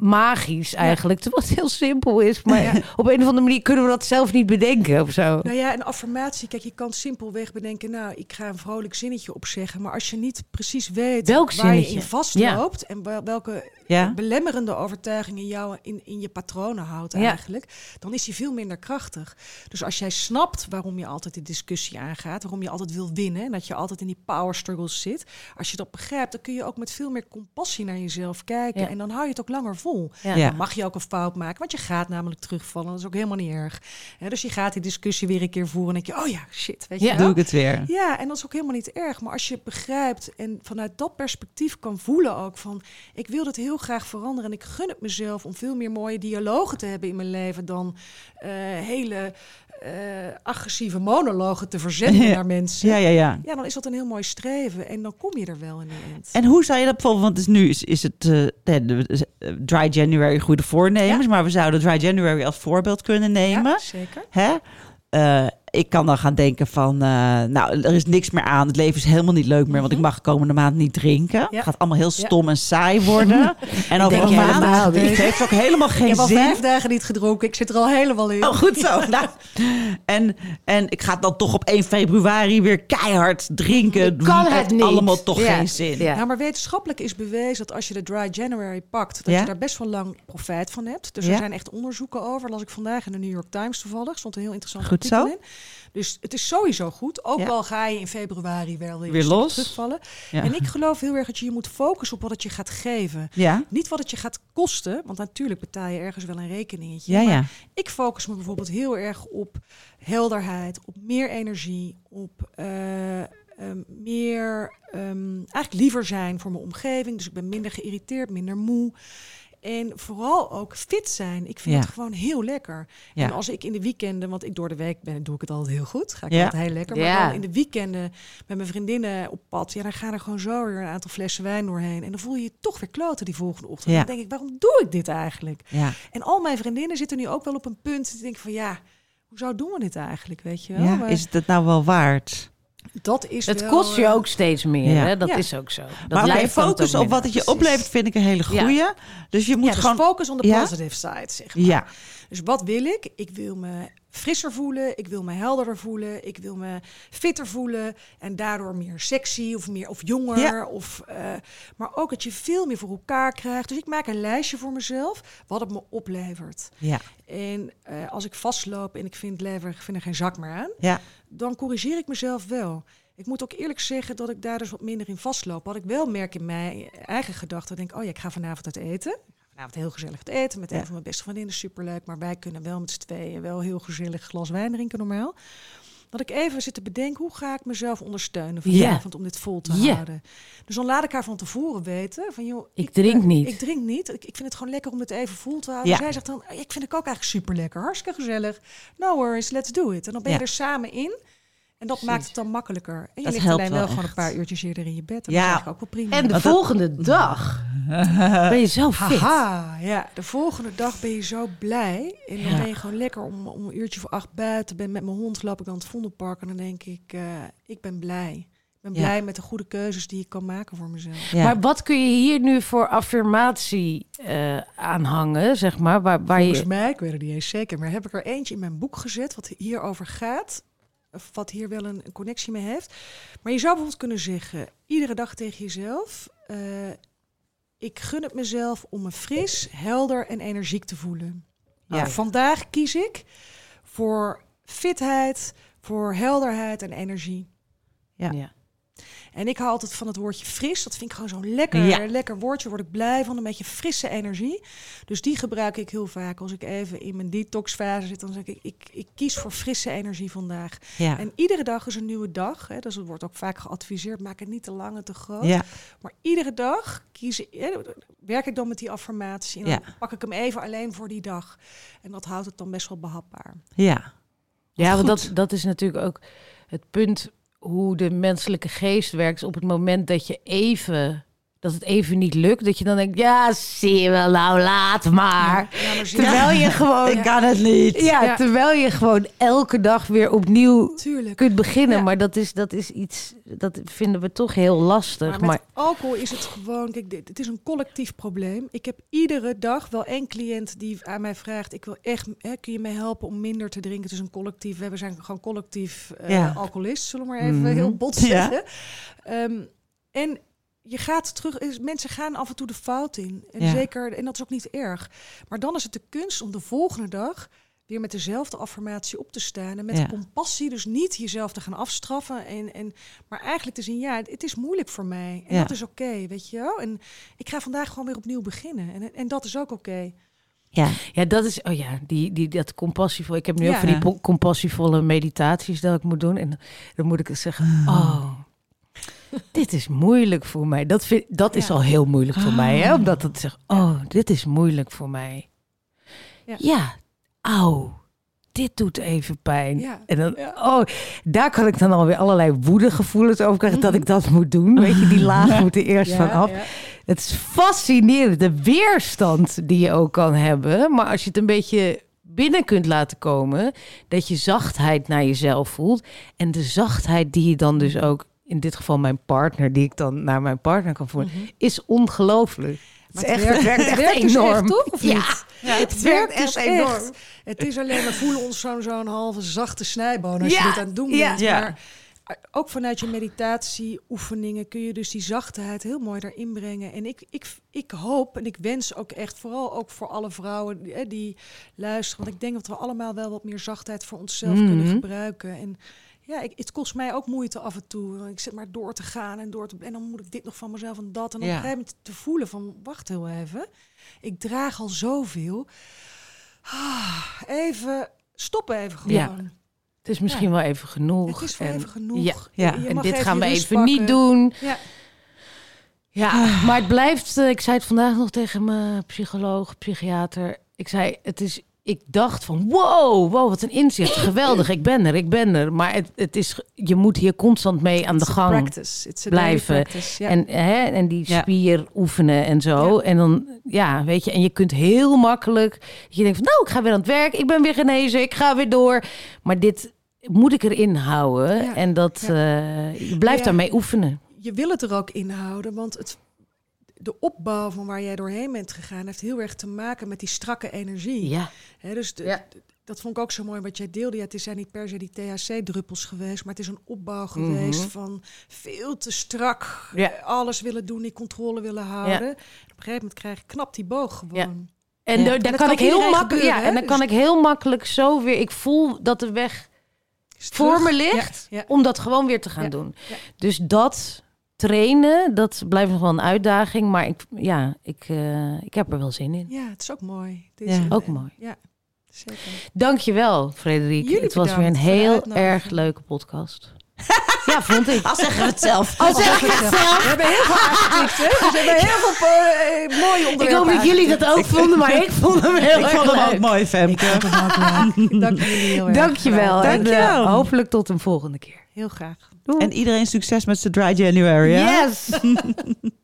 magisch eigenlijk. Terwijl het heel simpel is. Maar op een of andere manier kunnen we dat zelf niet bedenken of zo. Nou ja, een affirmatie, kijk, je kan simpelweg bedenken, nou, ik ga een vrolijk zinnetje opzeggen, maar als je niet precies weet Welk waar je in vastloopt en wel- welke Ja. belemmerende overtuigingen jou in, in je patronen houdt Ja. eigenlijk, dan is die veel minder krachtig. Dus als jij snapt waarom je altijd die discussie aangaat, waarom je altijd wil winnen en dat je altijd in die power struggles zit, als je dat begrijpt, dan kun je ook met veel meer compassie naar jezelf kijken Ja. en dan hou je het ook langer vol. Dan mag je ook een fout maken, want je gaat namelijk terugvallen. Dat is ook helemaal niet erg. Dus je gaat die discussie weer een keer voeren en denk je, oh ja, shit, weet je wel? Doe ik het weer. Ja, en dat is ook helemaal niet erg. Maar als je begrijpt en vanuit dat perspectief kan voelen ook van... ik wil dit heel graag veranderen en ik gun het mezelf... om veel meer mooie dialogen te hebben in mijn leven... dan eh, hele eh, agressieve monologen te verzenden Ja. naar mensen. Ja, ja, ja. Ja, dan is dat een heel mooi streven. En dan kom je er wel in de end. En hoe zou je dat bijvoorbeeld, want is nu is, is het de- Dry January goede voornemens, Ja. maar we zouden Dry January als voorbeeld kunnen nemen. Ja, zeker. Hè? Ik kan dan gaan denken van, eh, nou, er is niks meer aan. Het leven is helemaal niet leuk meer, want ik mag komende maand niet drinken. Mhm. Ja. Het gaat allemaal heel stom en saai worden. en over een maand het heeft ook helemaal Ik geen heb al zin. vijf dagen niet gedronken. Ik zit er al helemaal in. Oh, goed zo. Nou, en, en ik ga dan toch op 1 februari weer keihard drinken. Kan Het niet. allemaal toch Ja. geen zin. Ja. Nou, maar wetenschappelijk is bewezen dat als je de Dry January pakt, dat Ja? je daar best wel lang profijt van hebt. Dus Ja. er zijn echt onderzoeken over. Las ik vandaag in de New York Times toevallig. Stond een heel interessant Goed artikel zo. in. Dus het is sowieso goed. Ook Ja. al ga je in februari wel weer, Weer los. terugvallen. Ja. En ik geloof heel erg dat je je moet focussen op wat het je gaat geven. Ja, Niet wat het je gaat kosten, want natuurlijk betaal je ergens wel een rekeningetje. ja, Maar ik focus me bijvoorbeeld heel erg op helderheid, op meer energie, op eh, ehm, meer ehm, eigenlijk liever zijn voor mijn omgeving. Dus ik ben minder geïrriteerd, minder moe. En vooral ook fit zijn. Ik vind Ja. het gewoon heel lekker. Ja. En als ik in de weekenden, want ik door de week ben, doe ik het altijd heel goed. Ga ik Ja. altijd heel lekker. Maar Ja. dan in de weekenden met mijn vriendinnen op pad, ja, dan gaan er gewoon zo weer een aantal flessen wijn doorheen. En dan voel je je toch weer kloten die volgende ochtend. Ja. Dan denk ik, waarom doe ik dit eigenlijk? ja. En al mijn vriendinnen zitten nu ook wel op een punt. Die denken van ja, hoezo doen we dit eigenlijk? Weet je wel? ja. Maar Is het het nou wel waard? Dat is Het wel, kost je eh, ook steeds meer. Ja. Hè? Dat Ja. is ook zo. Dat maar het focus op wat het je oplevert vind ik een hele Ja. goeie. Dus je moet ja, dus gewoon... focus on the Ja? positive side, zeg maar. Ja, Dus wat wil ik? Ik wil me frisser voelen, ik wil me helderder voelen, ik wil me fitter voelen en daardoor meer sexy of meer of jonger. Ja. Of, eh, maar ook dat je veel meer voor elkaar krijgt. Dus ik maak een lijstje voor mezelf wat het me oplevert. Ja. En eh, als ik vastloop en ik vind, lever, ik vind er geen zak meer aan, Ja. dan corrigeer ik mezelf wel. Ik moet ook eerlijk zeggen dat ik daar dus wat minder in vastloop. Wat ik wel merk in mijn eigen gedachten, denk oh ja, ik ga vanavond uit eten. Ik vanavond heel gezellig uit eten met Ja. een van mijn beste vriendinnen, superleuk. Maar wij kunnen wel met z'n tweeën wel heel gezellig glas wijn drinken normaal. Dat ik even zit te bedenken, hoe ga ik mezelf ondersteunen vanavond om dit vol te Ja. houden. Dus dan laat ik haar van tevoren weten van joh, Ik drink eh, niet. Ik drink niet. Ik, ik vind het gewoon lekker om het even vol te houden. Ja. Zij zegt dan, "Ah, ik vind het ook eigenlijk super lekker, hartstikke gezellig. No worries, let's do it. En dan ben je Ja. er samen in. En dat Precies. maakt het dan makkelijker. En je Dat ligt alleen wel, wel gewoon een paar uurtjes eerder in je bed. En Ja. dat is eigenlijk ook wel prima. En de Want dat- volgende dag ben je zo fit. Haha, ja. De volgende dag ben je zo blij. En dan Ja. ben je gewoon lekker om, om een uurtje voor acht buiten. Ben met mijn hond, loop ik dan het Vondelpark. En dan denk ik, eh, ik ben blij. Ik ben Ja. blij met de goede keuzes die ik kan maken voor mezelf. Ja. Maar wat kun je hier nu voor affirmatie eh aanhangen, zeg maar? Waar, waar Volgens je... mij, ik weet het niet eens zeker, maar heb ik er eentje in mijn boek gezet wat hierover gaat. Of wat hier wel een, een connectie mee heeft. Maar je zou bijvoorbeeld kunnen zeggen, iedere dag tegen jezelf. eh, ik gun het mezelf om me fris, helder en energiek te voelen. Ja. Nou, vandaag kies ik voor fitheid, voor helderheid en energie. Ja. Ja. En ik hou altijd van het woordje fris. Dat vind ik gewoon zo'n lekker, Ja. lekker woordje. Word ik blij van, een beetje frisse energie. Dus die gebruik ik heel vaak. Als ik even in mijn detoxfase zit, dan zeg ik, ik, ik kies voor frisse energie vandaag. Ja. En iedere dag is een nieuwe dag. Hè. Dus het wordt ook vaak geadviseerd, maak het niet te lang en te groot. ja. Maar iedere dag kies, hè, werk ik dan met die affirmatie. En dan Ja. pak ik hem even alleen voor die dag. En dat houdt het dan best wel behapbaar. Ja. Ja, want dat, dat is natuurlijk ook het punt hoe de menselijke geest werkt. Op het moment dat je even, dat het even niet lukt, dat je dan denkt, ja, zie je wel, nou laat maar. Ja, maar zie- Terwijl je gewoon, Ik kan het niet. ja, Ja. terwijl je gewoon elke dag weer opnieuw Tuurlijk. kunt beginnen. Ja. Maar dat is, dat is iets, dat vinden we toch heel lastig. Maar alcohol is het gewoon, kijk, dit, het is een collectief probleem. Ik heb iedere dag wel één cliënt die aan mij vraagt, ik wil echt, hè, kun je mij helpen om minder te drinken? Het is een collectief, we zijn gewoon collectief eh, Ja. alcoholist, zullen we maar even Mhm. heel bot Ja. zeggen. Ehm, en je gaat terug, is- mensen gaan af en toe de fout in. En Ja. zeker, en dat is ook niet erg. Maar dan is het de kunst om de volgende dag weer met dezelfde affirmatie op te staan. En met Ja. compassie, dus niet jezelf te gaan afstraffen. En, en, maar eigenlijk te zien, ja, het is moeilijk voor mij. En Ja. dat is oké, weet je wel. En ik ga vandaag gewoon weer opnieuw beginnen. En, en dat is ook oké. Ja. ja, dat is, oh ja, die, die, dat compassievol. Ik heb nu Ja. ook van die compassievolle meditaties dat ik moet doen. En dan moet ik zeggen, oh, dit is moeilijk voor mij. Dat, vind, dat is Ja. al heel moeilijk voor mij, hè? Omdat het zegt, oh, dit is moeilijk voor mij. Ja. Ja, auw, dit doet even pijn. Ja. En dan, oh, daar kan ik dan alweer allerlei woedegevoelens over krijgen dat Mhm. ik dat moet doen. Weet je, die laag moet er eerst van af. Het is fascinerend, de weerstand die je ook kan hebben. Maar als je het een beetje binnen kunt laten komen, dat je zachtheid naar jezelf voelt. En de zachtheid die je dan dus ook, in dit geval mijn partner, die ik dan naar mijn partner kan voelen, Mhm. is ongelooflijk. Het, Maar is echt, het werkt echt werkt dus enorm. echt, toch? Of ja. niet? ja, Het werkt echt enorm. Het is alleen, we voelen ons zo'n zo'n halve zachte snijboon als Ja, je dit aan het doen bent. Ja. Maar ook vanuit je meditatieoefeningen kun je dus die zachtheid heel mooi erin brengen. En ik, ik, ik hoop en ik wens ook echt, vooral ook voor alle vrouwen die, die luisteren. Want ik denk dat we allemaal wel wat meer zachtheid voor onszelf Mhm. kunnen gebruiken. En ja, ik, het kost mij ook moeite af en toe. Want Ik zit maar door te gaan en door te... En dan moet ik dit nog van mezelf en dat. En op Ja. een gegeven moment te voelen van, wacht heel even. Ik draag al zoveel. Ah, even, stoppen even gewoon. Ja. Het is misschien wel even genoeg. Het is wel En- even genoeg. Ja, Ja, en dit gaan we even niet doen. Ja. Ja, maar het blijft. eh, ik zei het vandaag nog tegen mijn psycholoog, psychiater. Ik zei, het is. Ik dacht van, wow, wow, wat een inzicht. Geweldig, ik ben er, ik ben er. Maar het, het is, je moet hier constant mee aan de gang practice. It's blijven. practice, ja. En, hè, en die Ja. spier oefenen en zo. Ja. En dan, ja, weet je, en je kunt heel makkelijk. Je denkt van, nou, ik ga weer aan het werk. Ik ben weer genezen. Ik ga weer door. Maar dit moet ik erin houden. Ja. En dat, Ja. eh, je blijft Ja. daarmee oefenen. je wil het er ook in houden, want het, de opbouw van waar jij doorheen bent gegaan heeft heel erg te maken met die strakke energie. Ja. Hè, dus de- Ja. dat vond ik ook zo mooi wat jij deelde. Ja, het zijn niet per se die THC-druppels geweest, maar het is een opbouw geweest Mhm. van veel te strak Ja. alles willen doen, die controle willen houden. En op een gegeven moment krijg je knap die boog gewoon. En Ja. daar- En daar dat kan kan ik heel makkelijk. gebeuren, Ja, en dan kan Dus- ik heel makkelijk zo weer. Ik voel dat de weg voor me ligt Ja, ja. om dat gewoon weer te gaan Ja, doen. ja. Dus dat trainen, dat blijft nog wel een uitdaging. Maar ik, ja, ik, eh, ik heb er wel zin in. Ja, het is ook mooi. Het Ja. is Ook mooi. Ja, zeker. Dankjewel, Frederik. Jullie het was weer een heel erg leuke podcast. ja, vond ik. Al zeggen we het zelf. Al zeg ik het zelf. We hebben heel veel aangeklikt, hè? Dus we hebben heel veel eh, mooie Ik onderwerpen hoop dat jullie dat ook vonden, maar ik vond hem heel Ik erg vond hem leuk. ook mooi, Femke. Dank jullie heel erg. Dankjewel. En, eh, Dankjewel. hopelijk tot een volgende keer. Heel graag. Doei. En iedereen succes met zijn Dry January. hè? Yes!